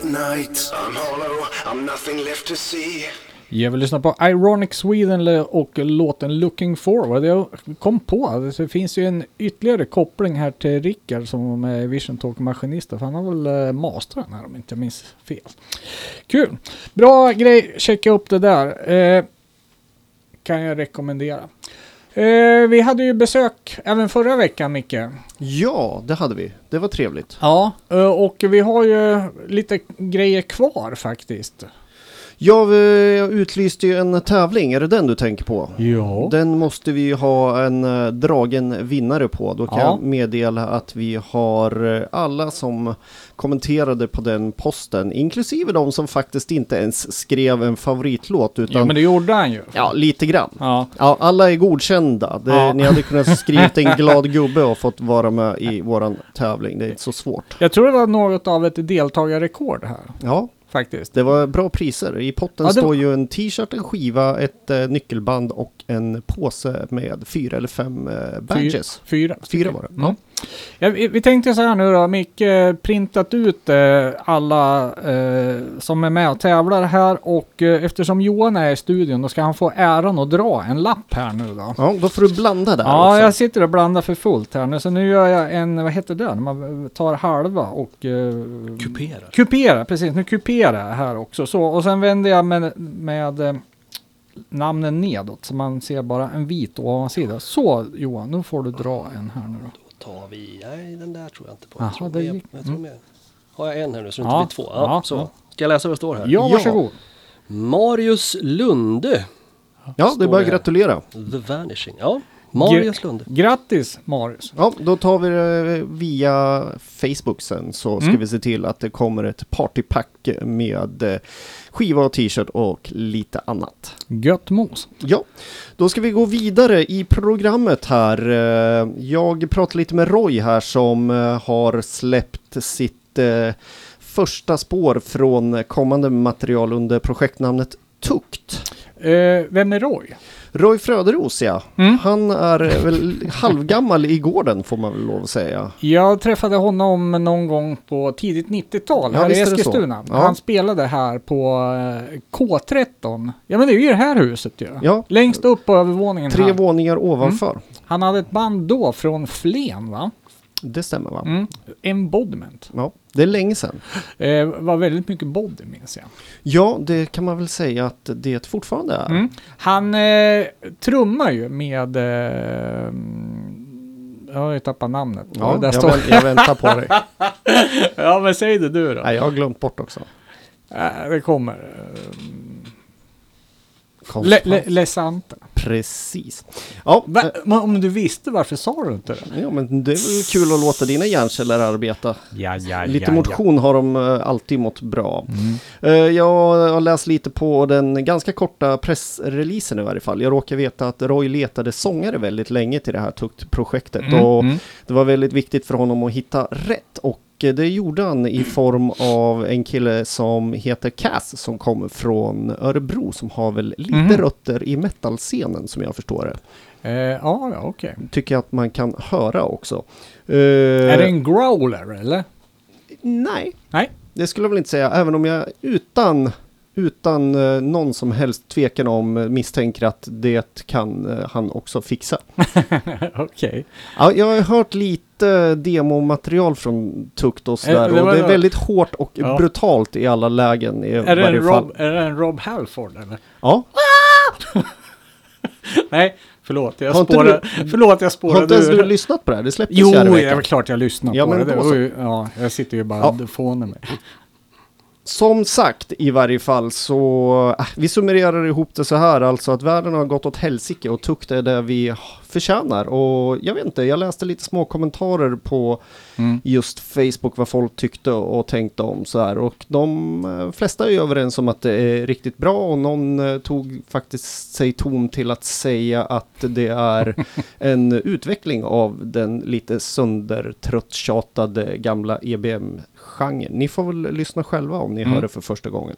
[SPEAKER 4] at night. I'm hollow, I'm nothing left to see.
[SPEAKER 1] Jag vill lyssna på Ironic Sweden och låten Looking Forward. Jag kom på att det finns ju en ytterligare koppling här till Rickard som är Vision Talk-maskinist. För han har väl eh, mastrat den här om inte jag minns fel. Kul! Bra grej, checka upp det där. Eh, kan jag rekommendera. Eh, vi hade ju besök även förra veckan Micke.
[SPEAKER 2] Ja, det hade vi. Det var trevligt.
[SPEAKER 1] Ja, eh, och vi har ju lite grejer kvar faktiskt.
[SPEAKER 2] Ja, vi- jag utlyste ju en tävling. Är det den du tänker på?
[SPEAKER 1] Ja.
[SPEAKER 2] Den måste vi ha en eh, dragen vinnare på. Då kan
[SPEAKER 1] Ja.
[SPEAKER 2] jag meddela att vi har eh, alla som kommenterade på den posten, inklusive de som faktiskt inte ens skrev en favoritlåt,
[SPEAKER 1] Ja,
[SPEAKER 2] utan
[SPEAKER 1] men det gjorde han ju.
[SPEAKER 2] ja, lite grann.
[SPEAKER 1] Ja.
[SPEAKER 2] Ja, alla är godkända. Det,
[SPEAKER 1] Ja.
[SPEAKER 2] Ni hade kunnat skrivit en [laughs] glad gubbe och fått vara med i våran tävling. Det är inte så svårt.
[SPEAKER 1] Jag tror det var något av ett deltagarrekord här
[SPEAKER 2] Ja,
[SPEAKER 1] faktiskt.
[SPEAKER 2] det var bra priser. I potten
[SPEAKER 1] Ja, det-
[SPEAKER 2] står ju en t-shirt, en skiva, ett eh, nyckelband och en påse med fyra eller fem eh, badges.
[SPEAKER 1] Fyra.
[SPEAKER 2] Fyra var det.
[SPEAKER 1] Ja. Ja, vi, tänkte så här nu då, Micke, printat ut eh, alla eh, som är med och tävlar här och eh, eftersom Johan är i studion då ska han få äran att dra en lapp här nu då.
[SPEAKER 2] Ja, då får du blanda där
[SPEAKER 1] Ja,
[SPEAKER 2] också.
[SPEAKER 1] jag sitter och blandar för fullt här nu så nu gör jag en, vad heter det, när man tar halva och eh,
[SPEAKER 3] Kupera.
[SPEAKER 1] Kupera, precis. Nu kuperar jag här också. Så, och sen vänder jag med, med eh, namnen nedåt så man ser bara en vit ovansida. Så Johan, nu får du dra en här nu då.
[SPEAKER 3] Tar vi, nej den där tror jag inte på.
[SPEAKER 1] Jaha,
[SPEAKER 3] jag tror
[SPEAKER 1] det gick-
[SPEAKER 3] jag tror
[SPEAKER 1] mm.
[SPEAKER 3] Har jag en här nu så det
[SPEAKER 1] Ja,
[SPEAKER 3] inte blir två? Ja,
[SPEAKER 1] ja,
[SPEAKER 3] så.
[SPEAKER 1] ja.
[SPEAKER 3] Ska jag läsa vad det står här?
[SPEAKER 1] Ja, varsågod.
[SPEAKER 2] Marius
[SPEAKER 3] Lunde.
[SPEAKER 2] Ja, det är bara att gratulera.
[SPEAKER 3] The Vanishing. Ja, Marius Lunde.
[SPEAKER 1] Grattis Marius.
[SPEAKER 2] Ja, då tar vi det via Facebook sen så ska
[SPEAKER 1] Mm.
[SPEAKER 2] vi se till att det kommer ett partypack med eh, skiva och t-shirt och lite annat.
[SPEAKER 1] Gött mos.
[SPEAKER 2] Ja, då ska vi gå vidare i programmet här. Eh, Jag pratar lite med Roy här som eh, har släppt sitt första spår från kommande material under projektnamnet Tukt.
[SPEAKER 1] Eh, vem är Roy?
[SPEAKER 2] Roy Fröderos ja,
[SPEAKER 1] Mm.
[SPEAKER 2] han är väl halvgammal i gården får man väl lov att säga.
[SPEAKER 1] Jag träffade honom någon gång på tidigt 90-tal
[SPEAKER 2] Ja,
[SPEAKER 1] här i. Eskilstuna.
[SPEAKER 2] Ja.
[SPEAKER 1] Han spelade här på eh, K13. Ja men det är ju det här huset ju.
[SPEAKER 2] Ja.
[SPEAKER 1] Längst upp på övervåningen
[SPEAKER 2] Tre
[SPEAKER 1] här.
[SPEAKER 2] våningar ovanför.
[SPEAKER 1] Han hade ett band då från Flen va?
[SPEAKER 2] Det stämmer va?
[SPEAKER 1] Mm. Embodiment.
[SPEAKER 2] Ja, det är länge sedan.
[SPEAKER 1] Eh, var väldigt mycket body minns jag.
[SPEAKER 2] Ja, det kan man väl säga att det fortfarande är.
[SPEAKER 1] Mm. Han eh, trummar ju med... Eh, mm, jag har ju tappat namnet.
[SPEAKER 2] Ja,
[SPEAKER 1] där
[SPEAKER 2] jag,
[SPEAKER 1] står.
[SPEAKER 2] vänt, jag väntar på dig. [laughs]
[SPEAKER 1] ja men säg det du då.
[SPEAKER 2] Nej, jag har glömt bort också.
[SPEAKER 1] Eh, det kommer. Eh, Le,
[SPEAKER 2] Konstpaus.
[SPEAKER 1] le, Lesante.
[SPEAKER 2] Precis. Ja,
[SPEAKER 1] Va?
[SPEAKER 2] eh,
[SPEAKER 1] Men om du visste varför sa du inte det?
[SPEAKER 2] ja, men det är väl kul att låta dina hjärnceller arbeta.
[SPEAKER 1] Ja, ja,
[SPEAKER 2] Lite motion har de eh, alltid mått bra av.
[SPEAKER 1] Mm.
[SPEAKER 2] Eh, Jag har läst lite på den ganska korta pressreleasen i varje fall. Jag råkar veta att Roy letade sångare väldigt länge till det här Tukt-projektet.
[SPEAKER 1] Mm,
[SPEAKER 2] Och
[SPEAKER 1] mm.
[SPEAKER 2] det var väldigt viktigt för honom att hitta rätt. Och det gjorde han i form av en kille som heter Cass som kommer från Örebro som har väl lite
[SPEAKER 1] Mhm.
[SPEAKER 2] rötter i metalscenen som jag förstår det.
[SPEAKER 1] Eh, ja, okej.
[SPEAKER 2] Tycker jag att man kan höra också. Eh,
[SPEAKER 1] Är det en growler eller?
[SPEAKER 2] Nej,
[SPEAKER 1] Nej.
[SPEAKER 2] det skulle jag väl inte säga. Även om jag utan, utan eh, någon som helst tvekan om eh, misstänker att det kan eh, han också fixa. [laughs]
[SPEAKER 1] okej.
[SPEAKER 2] Ja, jag har hört lite demomaterial från Tukt och sådär.
[SPEAKER 1] Eh, det
[SPEAKER 2] och det är väldigt hårt och
[SPEAKER 1] Ja.
[SPEAKER 2] brutalt i alla lägen. I
[SPEAKER 1] Är det,
[SPEAKER 2] varje
[SPEAKER 1] en
[SPEAKER 2] fall.
[SPEAKER 1] Rob, är det en Rob Halford eller?
[SPEAKER 2] Ja, [laughs]
[SPEAKER 1] Nej, förlåt. Jag
[SPEAKER 2] Har
[SPEAKER 1] spårade, förlåt, jag
[SPEAKER 2] har
[SPEAKER 1] spårade
[SPEAKER 2] inte ens du lyssnat på det här? Det släpptes
[SPEAKER 1] Jo, det är klart jag lyssnar
[SPEAKER 2] Ja,
[SPEAKER 1] på det. det ju, ja, jag sitter ju bara
[SPEAKER 2] Ja.
[SPEAKER 1] och fånar mig.
[SPEAKER 2] Som sagt i varje fall så, äh, vi summerar ihop det så här alltså att världen har gått åt helsike och tukt är det vi förtjänar. Och jag vet inte, jag läste lite små kommentarer på
[SPEAKER 1] Mm.
[SPEAKER 2] just Facebook vad folk tyckte och tänkte om så här. Och de eh, flesta är ju överens om att det är riktigt bra och någon eh, tog faktiskt sig ton till att säga att det är [laughs] en utveckling av den lite söndertröttjatade gamla EBM-genren. Ni får väl lyssna själva om ni
[SPEAKER 1] Mm.
[SPEAKER 2] hör det för första gången.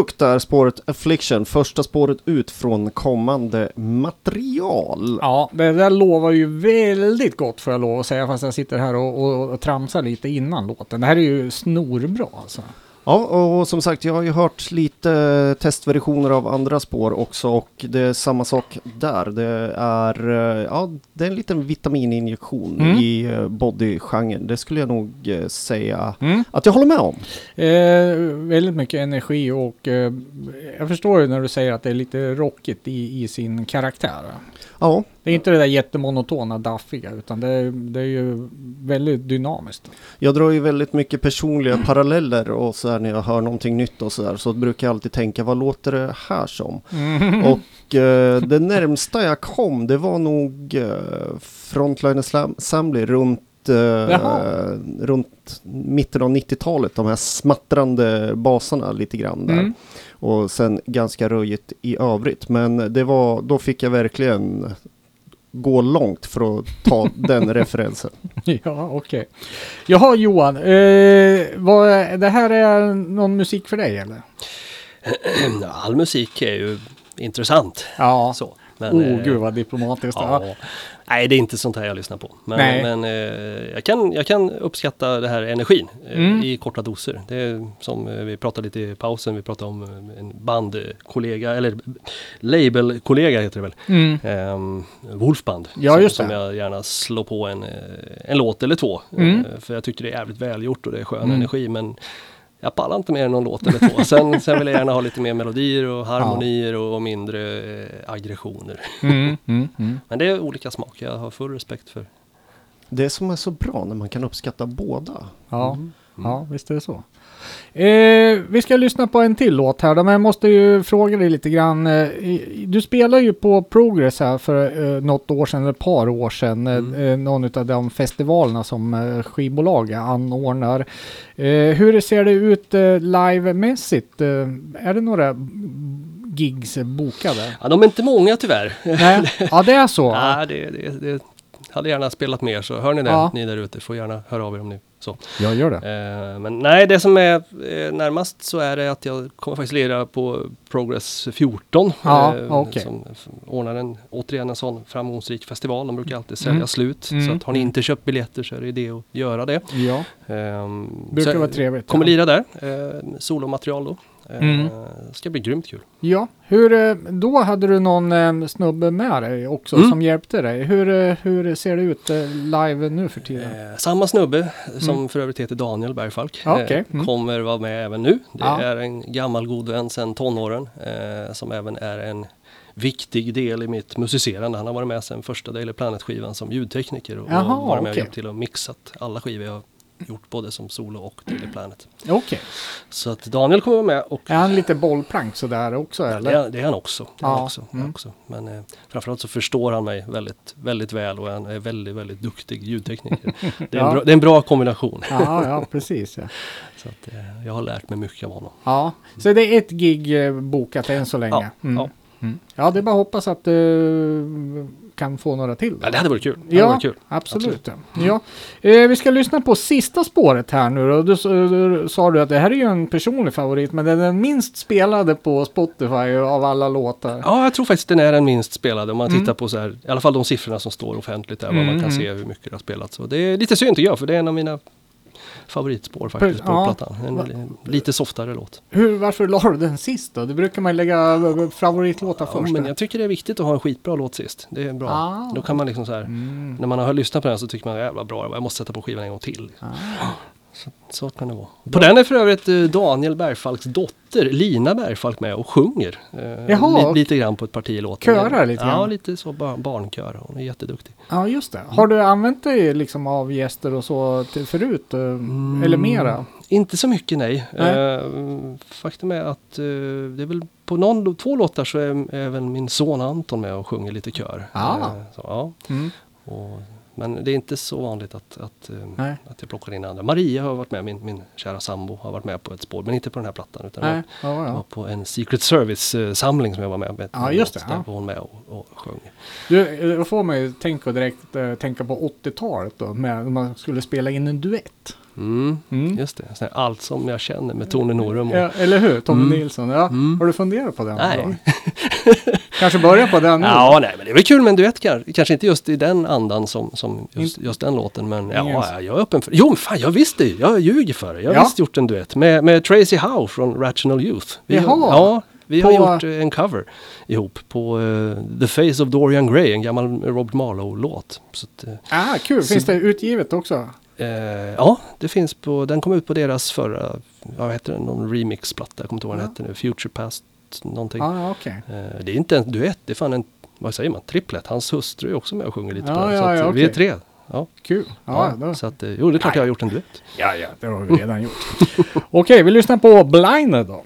[SPEAKER 2] Tuk där spåret Affliction, första spåret ut från kommande material.
[SPEAKER 1] Ja, det där lovar ju väldigt gott får jag lov att säga fast jag sitter här och, och, och tramsar lite innan låten. Det här är ju snorbra alltså.
[SPEAKER 2] Ja, och som sagt, jag har ju hört lite testversioner av andra spår också och det är samma sak där. Det är, eh, ja, det är en liten vitamininjektion
[SPEAKER 1] Mm.
[SPEAKER 2] i eh, bodygenren. Det skulle jag nog eh, säga
[SPEAKER 1] Mm.
[SPEAKER 2] att jag håller med om.
[SPEAKER 1] Eh, väldigt mycket energi och eh, jag förstår ju när du säger att det är lite rockigt i, i sin karaktär.
[SPEAKER 2] Ja,
[SPEAKER 1] Det är inte det där jättemonotona daffiga utan det, är- det är ju väldigt dynamiskt.
[SPEAKER 2] jag drar ju väldigt mycket personliga paralleller och så här när jag hör någonting nytt och sådär. Så brukar jag alltid tänka, vad låter det här som?
[SPEAKER 1] Mm.
[SPEAKER 2] Och eh, det närmsta jag kom, det var nog eh, Frontline Assembly runt, eh, runt mitten av 90-talet. De här smattrande basarna lite grann där.
[SPEAKER 1] Mm.
[SPEAKER 2] Och sen ganska röjigt i övrigt. Men det var, då fick jag verkligen gå långt för att ta [laughs] den referensen.
[SPEAKER 1] Ja, okej. Jaha Johan, eh, vad, det här är någon musik för dig eller? [clears throat]
[SPEAKER 3] All musik är ju intressant.
[SPEAKER 1] Ja.
[SPEAKER 3] Så. Men,
[SPEAKER 1] oh
[SPEAKER 3] eh,
[SPEAKER 1] gud vad diplomatiskt. Ja.
[SPEAKER 3] Nej, det är inte sånt här jag lyssnar på. Men,
[SPEAKER 1] Nej.
[SPEAKER 3] men eh, jag, kan, jag kan uppskatta det här energin eh,
[SPEAKER 1] Mm.
[SPEAKER 3] i korta doser. Det är som eh, vi pratade lite i pausen, vi pratade om eh, en bandkollega, eller labelkollega heter det väl.
[SPEAKER 1] Mm.
[SPEAKER 3] Ehm, Wolfband.
[SPEAKER 1] Ja,
[SPEAKER 3] som,
[SPEAKER 1] just
[SPEAKER 3] som jag gärna slår på en, eh, en låt eller två.
[SPEAKER 1] Mm.
[SPEAKER 3] Eh, För jag tycker det är jävligt välgjort och det är skön
[SPEAKER 1] Mm.
[SPEAKER 3] energi. Men jag pallar inte mer än någon låt eller två. [laughs] Sen, sen vill jag gärna ha lite mer melodier och harmonier och, och mindre eh, aggressioner.
[SPEAKER 1] Mm, mm, mm.
[SPEAKER 3] Men det är olika smak. Jag har full respekt för.
[SPEAKER 2] Det som är så bra när man kan uppskatta båda.
[SPEAKER 1] Ja,
[SPEAKER 3] Mm.
[SPEAKER 1] ja, visst är det så. Eh, vi ska lyssna på en till låt här. då, Men jag måste ju fråga dig lite grann. Eh, du spelar ju på Progress här för eh, något år sedan, eller ett par år sedan.
[SPEAKER 3] Mm.
[SPEAKER 1] Eh, någon av de festivalerna som eh, skivbolag anordnar. Eh, hur ser det ut eh, livemässigt? Eh, är det några gigs bokade?
[SPEAKER 3] Ja, de är inte många tyvärr.
[SPEAKER 1] Nej, ja det är så. [laughs]
[SPEAKER 3] Nej, det, det, det hade gärna spelat mer så hör ni det,
[SPEAKER 1] Ja.
[SPEAKER 3] ni där ute, får gärna höra av er om ni så.
[SPEAKER 1] Jag gör det.
[SPEAKER 3] Eh, men nej, det som är eh, närmast så är det att jag kommer faktiskt lira på Progress 14.
[SPEAKER 1] Ja,
[SPEAKER 3] eh,
[SPEAKER 1] okej.
[SPEAKER 3] Som ordnar en, återigen en sån framgångsrik festival. De brukar alltid sälja
[SPEAKER 1] Mm.
[SPEAKER 3] slut.
[SPEAKER 1] Mm.
[SPEAKER 3] Så att har ni inte köpt biljetter så är det idé att göra det.
[SPEAKER 1] Ja,
[SPEAKER 3] Ehm,
[SPEAKER 1] brukar vara trevligt.
[SPEAKER 3] Kommer
[SPEAKER 1] ja.
[SPEAKER 3] lira där. Eh, solomaterial då. Eh,
[SPEAKER 1] Mm.
[SPEAKER 3] Ska bli grymt kul.
[SPEAKER 1] Ja, hur, eh, då hade du någon eh, snubbe med dig också
[SPEAKER 3] Mm.
[SPEAKER 1] som hjälpte dig. Hur, hur ser det ut live nu för tiden?
[SPEAKER 3] Eh, samma snubbe som
[SPEAKER 1] Mm.
[SPEAKER 3] för övrigt heter Daniel Bergfalk eh,
[SPEAKER 1] Mm.
[SPEAKER 3] kommer vara med även nu. Det
[SPEAKER 1] Ja.
[SPEAKER 3] är en gammal god vän sedan tonåren eh, som även är en viktig del i mitt musicerande. Han har varit med sedan första Daily Planet-skivan som ljudtekniker och,
[SPEAKER 1] Jaha,
[SPEAKER 3] och varit med
[SPEAKER 1] okej.
[SPEAKER 3] och hjälpt till och mixat alla skivor jag gjort både som solo och Daily Planet.
[SPEAKER 1] Okej.
[SPEAKER 3] Så att Daniel kommer vara med och
[SPEAKER 1] Är han lite bollplank sådär också eller?
[SPEAKER 3] är, det är han också. Det är han
[SPEAKER 1] Ja,
[SPEAKER 3] också, det är
[SPEAKER 1] mm.
[SPEAKER 3] han också. Men eh, framförallt så förstår han mig väldigt, väldigt väl och han är väldigt, väldigt duktig ljudtekniker. Det är,
[SPEAKER 1] Ja.
[SPEAKER 3] en, bra, det är en bra kombination.
[SPEAKER 1] Ja, ja, precis. Ja.
[SPEAKER 3] Så att, eh, jag har lärt mig mycket av honom.
[SPEAKER 1] ja, så det är ett gig eh, bokat än så länge.
[SPEAKER 3] Ja,
[SPEAKER 1] Mm.
[SPEAKER 3] ja.
[SPEAKER 1] Mm. ja det är bara att hoppas att du kan få några till.
[SPEAKER 3] Ja, det hade varit kul. Hade
[SPEAKER 1] Ja,
[SPEAKER 3] varit kul.
[SPEAKER 1] absolut. Ja. Eh, vi ska lyssna på sista spåret här nu då. Du, s- du sa du att det här är ju en personlig favorit, men den är den minst spelade på Spotify av alla låtar.
[SPEAKER 3] Ja, jag tror faktiskt den är den minst spelade om man
[SPEAKER 1] Mm.
[SPEAKER 3] tittar på så här, i alla fall de siffrorna som står offentligt där, vad man
[SPEAKER 1] Mm,
[SPEAKER 3] kan
[SPEAKER 1] mm.
[SPEAKER 3] se hur mycket det har spelats. Så det är lite synd tycker jag, för det är en av mina favoritspår faktiskt på
[SPEAKER 1] Ja.
[SPEAKER 3] plattan. En lite softare låt.
[SPEAKER 1] Hur, varför la du den sist då? Det brukar man lägga favoritlåtar
[SPEAKER 3] Ja,
[SPEAKER 1] först.
[SPEAKER 3] men jag tycker det är viktigt att ha en skitbra låt sist. Det är bra.
[SPEAKER 1] Ah.
[SPEAKER 3] Då kan man liksom så här,
[SPEAKER 1] Mm.
[SPEAKER 3] när man har lyssnat på den så tycker man jävla bra, jag måste sätta på skivan en gång till.
[SPEAKER 1] Ah.
[SPEAKER 3] Så, så kan det vara. På den är för övrigt eh, Daniel Bergfalks dotter Lina Bergfalk med och sjunger. Eh,
[SPEAKER 1] Jaha.
[SPEAKER 3] li, lite grann på ett parti i låten.
[SPEAKER 1] Körar lite
[SPEAKER 3] Ja,
[SPEAKER 1] grann.
[SPEAKER 3] lite så bar, barnkör. Hon är jätteduktig.
[SPEAKER 1] Ja, just det. Har du använt dig liksom av gäster och så till förut? eh,
[SPEAKER 3] Mm.
[SPEAKER 1] Eller mera?
[SPEAKER 3] Inte så mycket nej.
[SPEAKER 1] Nej.
[SPEAKER 3] Faktum är att det är väl på någon, två låtar så är även min son Anton med och sjunger lite kör.
[SPEAKER 1] Ah.
[SPEAKER 3] Så, ja.
[SPEAKER 1] Mm.
[SPEAKER 3] Och, men det är inte så vanligt att, att, eh,
[SPEAKER 1] Nej.
[SPEAKER 3] att jag plockar in andra. Maria har varit med, min, min kära sambo har varit med på ett spår, men inte på den här plattan. Utan
[SPEAKER 1] Nej, ja,
[SPEAKER 3] det var
[SPEAKER 1] ja.
[SPEAKER 3] på en Secret Service-samling som jag var med med.
[SPEAKER 1] Ja, just det,
[SPEAKER 3] Där
[SPEAKER 1] ja.
[SPEAKER 3] var hon med och, och sjöng.
[SPEAKER 1] Du, då får man ju tänka direkt eh, tänka på 80-talet då, med, när man skulle spela in en duett.
[SPEAKER 3] Mm,
[SPEAKER 1] Mm.
[SPEAKER 3] Just det, allt som jag känner med Tone Norum. Och,
[SPEAKER 1] Ja, eller hur? Tommy
[SPEAKER 3] Mm.
[SPEAKER 1] Nilsson. Ja.
[SPEAKER 3] Mm.
[SPEAKER 1] Har du funderat på den?
[SPEAKER 3] Nej. [laughs]
[SPEAKER 1] Kanske börja på den nu?
[SPEAKER 3] Ja, nej, men det är väl kul med en duett kanske. Inte just i den andan som, som just, just den låten. Men
[SPEAKER 1] Ingen-
[SPEAKER 3] ja, jag är öppen för Jo, men fan, jag visste ju. Jag ljuger för det. Jag har
[SPEAKER 1] Ja.
[SPEAKER 3] visst gjort en duett med, med Tracy Howe från Rational Youth. Vi har,
[SPEAKER 1] Jaha.
[SPEAKER 3] ja, vi har
[SPEAKER 1] På-
[SPEAKER 3] gjort eh, en cover ihop på eh, The Face of Dorian Gray, en gammal Robert Marlowe-låt. Eh,
[SPEAKER 1] Ah, kul.
[SPEAKER 3] Så-
[SPEAKER 1] Finns det utgivet också?
[SPEAKER 3] Eh, ja, det finns på, den kom ut på deras förra, vad heter den, någon remixplatta, jag kommer inte ihåg vad den
[SPEAKER 1] Ja.
[SPEAKER 3] hette nu, Future Past någonting.
[SPEAKER 1] Ah, okej.
[SPEAKER 3] Eh, det är inte en duett, det är fan en, vad säger man, tripplet. Hans hustru är också med och sjunger lite
[SPEAKER 1] Ja,
[SPEAKER 3] på den.
[SPEAKER 1] ja,
[SPEAKER 3] så
[SPEAKER 1] ja,
[SPEAKER 3] vi är tre. Ja.
[SPEAKER 5] Kul. Ja,
[SPEAKER 3] Ja, så att, eh, jo, det är klart jag har gjort en duett.
[SPEAKER 5] ja, ja, det har vi redan gjort. [laughs] Okej, vi lyssnar på Blinded då.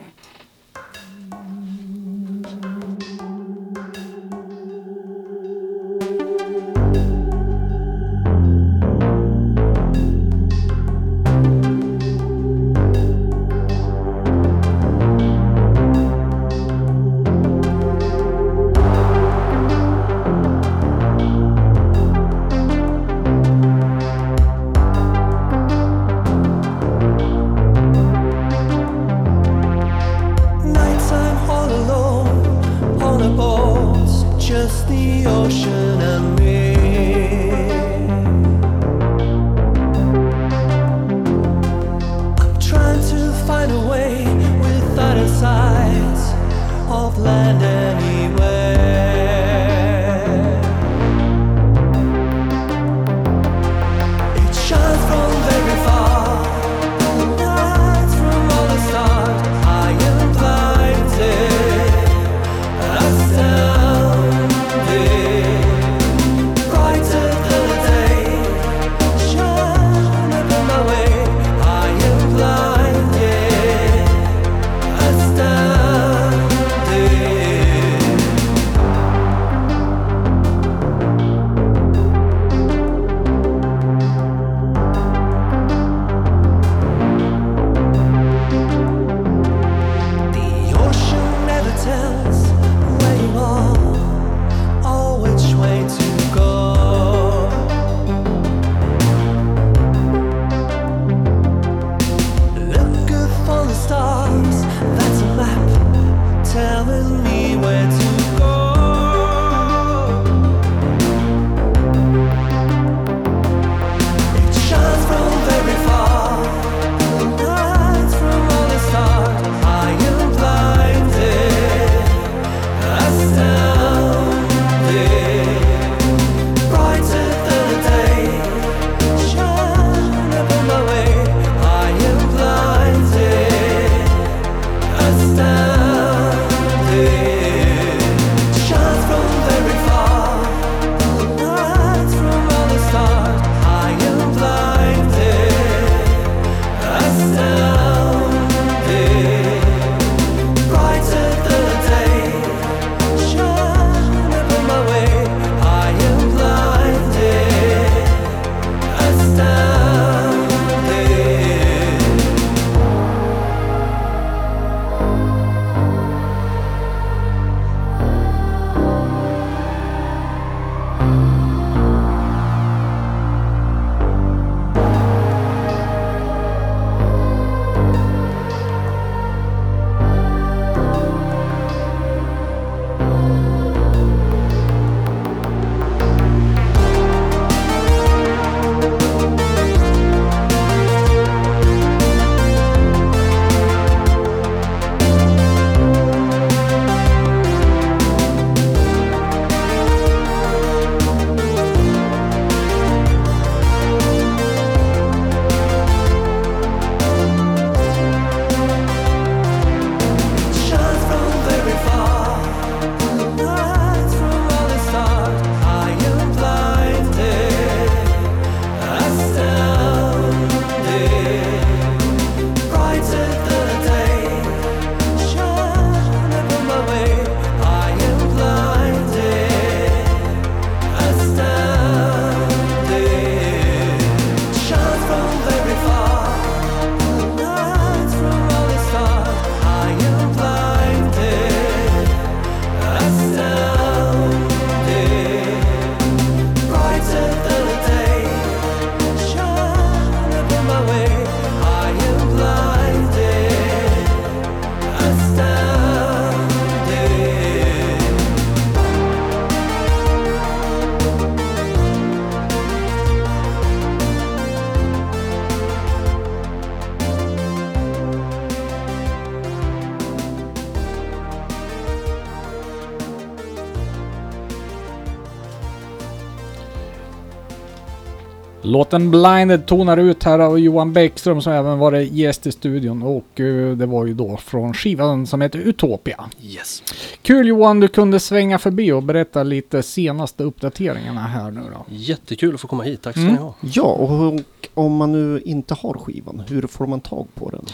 [SPEAKER 1] Låten Blinded tonar ut här av Johan Bäckström som även varit gäst i studion och eh, det var ju då från skivan som heter Utopia.
[SPEAKER 3] Yes.
[SPEAKER 1] Kul Johan, du kunde svänga förbi och berätta lite senaste uppdateringarna här nu då.
[SPEAKER 3] Jättekul att få komma hit. Tack ska
[SPEAKER 1] Mm.
[SPEAKER 3] ni ha.
[SPEAKER 2] Ja, och om man nu inte har skivan, hur får man tag på den?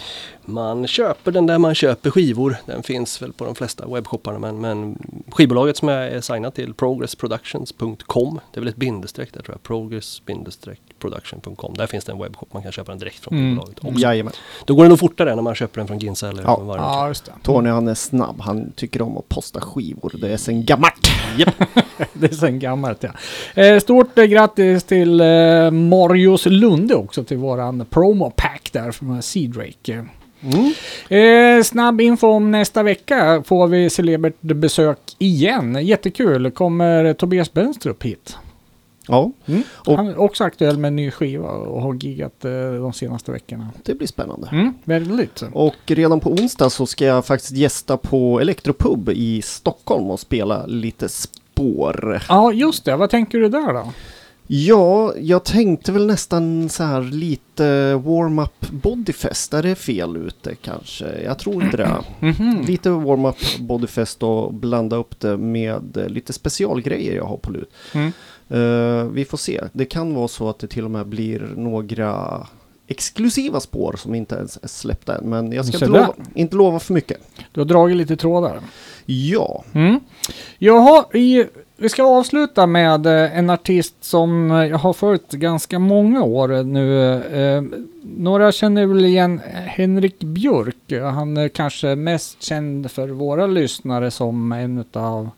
[SPEAKER 3] Man köper den där man köper skivor. Den finns väl på de flesta webbshopparna men, men skivbolaget som jag är signad till, progressproductions.com. Det är väl ett bindestreck där tror jag. Progress-production.com. Där finns det en webbshop. Man kan köpa den direkt från
[SPEAKER 1] Mm.
[SPEAKER 3] skivbolaget också.
[SPEAKER 2] Jajamän.
[SPEAKER 3] Då går det nog fortare när man köper den från Ginsa eller
[SPEAKER 2] Ja.
[SPEAKER 3] från
[SPEAKER 1] Ja, just det.
[SPEAKER 2] Tony han är snabb, han tycker om att posta skivor. Det är sen gammalt. [laughs]
[SPEAKER 1] Det är sen gammalt ja. Eh, stort eh, grattis till eh, Marius Lunde också till våran promo pack där från Seadrake.
[SPEAKER 2] Mm.
[SPEAKER 1] Eh, snabb info om nästa vecka får vi celebert besök igen. Jättekul. Kommer Tobias Benstrup hit.
[SPEAKER 2] Ja, Och-
[SPEAKER 1] Han är också aktuell med en ny skiva och har giggat eh, de senaste veckorna.
[SPEAKER 2] det blir spännande.
[SPEAKER 1] Mm, väldigt.
[SPEAKER 2] Och redan på onsdag så ska jag faktiskt gästa på Elektropub i Stockholm och spela lite spår.
[SPEAKER 1] Ja, just det. Vad tänker du där då?
[SPEAKER 2] Ja, jag tänkte väl nästan så här lite warm-up bodyfest. Är det fel ute kanske? Jag tror inte det.
[SPEAKER 1] Mhm.
[SPEAKER 2] Lite warm-up bodyfest och blanda upp det med lite specialgrejer jag har på lut.
[SPEAKER 1] Mm.
[SPEAKER 2] Eh, vi får se. Det kan vara så att det till och med blir några exklusiva spår som inte ens är släppta än. Men jag ska inte
[SPEAKER 1] där.
[SPEAKER 2] lova, inte lova för mycket.
[SPEAKER 1] Du har dragit lite trådar.
[SPEAKER 2] Ja,
[SPEAKER 1] Mm. Jaha, i, vi ska avsluta med eh, en artist som eh, jag har följt ganska många år eh, nu. Några känner väl igen Henrik Björk. Han är kanske mest känd för våra lyssnare som en utav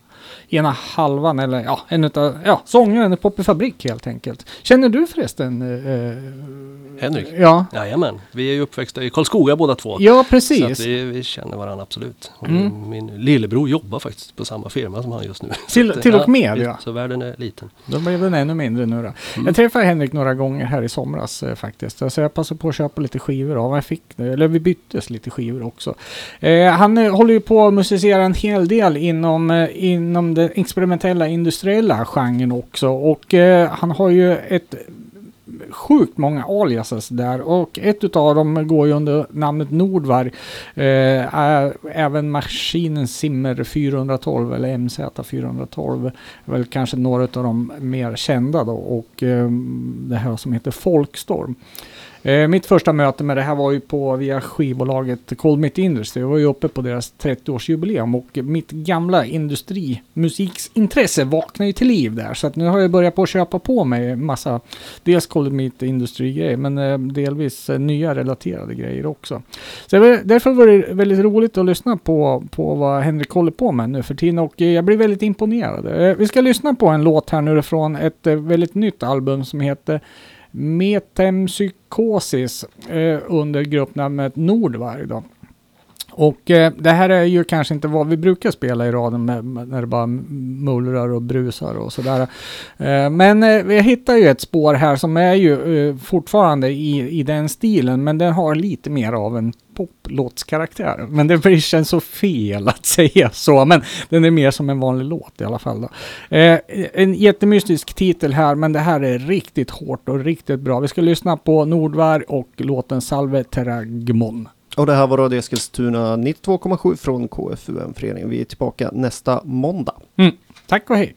[SPEAKER 1] ena halvan eller ja, en utav, ja, sångaren i Poppy Fabrik helt enkelt. Känner du förresten? Eh,
[SPEAKER 3] Henrik?
[SPEAKER 1] Ja,
[SPEAKER 3] Jajamän, vi är ju uppväxta i Karlskoga båda två.
[SPEAKER 1] ja
[SPEAKER 3] Så
[SPEAKER 1] precis.
[SPEAKER 3] vi, vi känner varandra absolut.
[SPEAKER 1] Mm.
[SPEAKER 3] Min lillebror jobbar faktiskt på samma firma som han just nu.
[SPEAKER 1] Till-
[SPEAKER 3] Så att,
[SPEAKER 1] till och med, ja.
[SPEAKER 3] Så världen är liten.
[SPEAKER 1] Då blev den ännu mindre nu då.
[SPEAKER 3] Mm.
[SPEAKER 1] Jag träffade Henrik några gånger här i somras eh, faktiskt. Så jag passade på att köpa lite skivor av. Jag fick, eller vi byttes lite skivor också. Eh, han eh, håller ju på att musicera en hel del inom, eh, inom den experimentella industriella genren också. Och eh, han har ju ett sjukt många aliases där och ett utav dem går ju under namnet Nordvar. Eh, även maskinen Simmer 412 eller MZ 412 är väl kanske några av de mer kända då och eh, det här som heter Folkstorm. Eh, mitt första möte med det här var ju på via skivbolaget Cold Meat Industry. Jag var ju uppe på deras 30-årsjubileum och mitt gamla industrimusiksintresse vaknade ju till liv där. Så att nu har jag börjat på att köpa på mig massa, dels Cold Meat Industry-grejer men eh, delvis eh, nya relaterade grejer också. Så var, därför var det väldigt roligt att lyssna på, på vad Henrik håller på med nu för tiden och eh, jag blir väldigt imponerad. Eh, vi ska lyssna på en låt här nu från ett eh, väldigt nytt album som heter Metempsykosis eh, under gruppnamnet Nordvarg. Då. Och eh, det här är ju kanske inte vad vi brukar spela i raden med, med, när det bara mullrar och brusar och sådär. Eh, men eh, vi hittar ju ett spår här som är ju eh, fortfarande i, i den stilen men den har lite mer av en poplåtskaraktär. Men det känns så fel att [laughs] säga så, men den är mer som en vanlig låt i alla fall. Då. Eh, en jättemystisk titel här, men det här är riktigt hårt och riktigt bra. Vi ska lyssna på Nordvär och låten Salve Terragmon
[SPEAKER 2] och det här var Radio Eskilstuna 92,7 från KFUM-föreningen. Vi är tillbaka nästa måndag.
[SPEAKER 1] Mm. Tack och hej!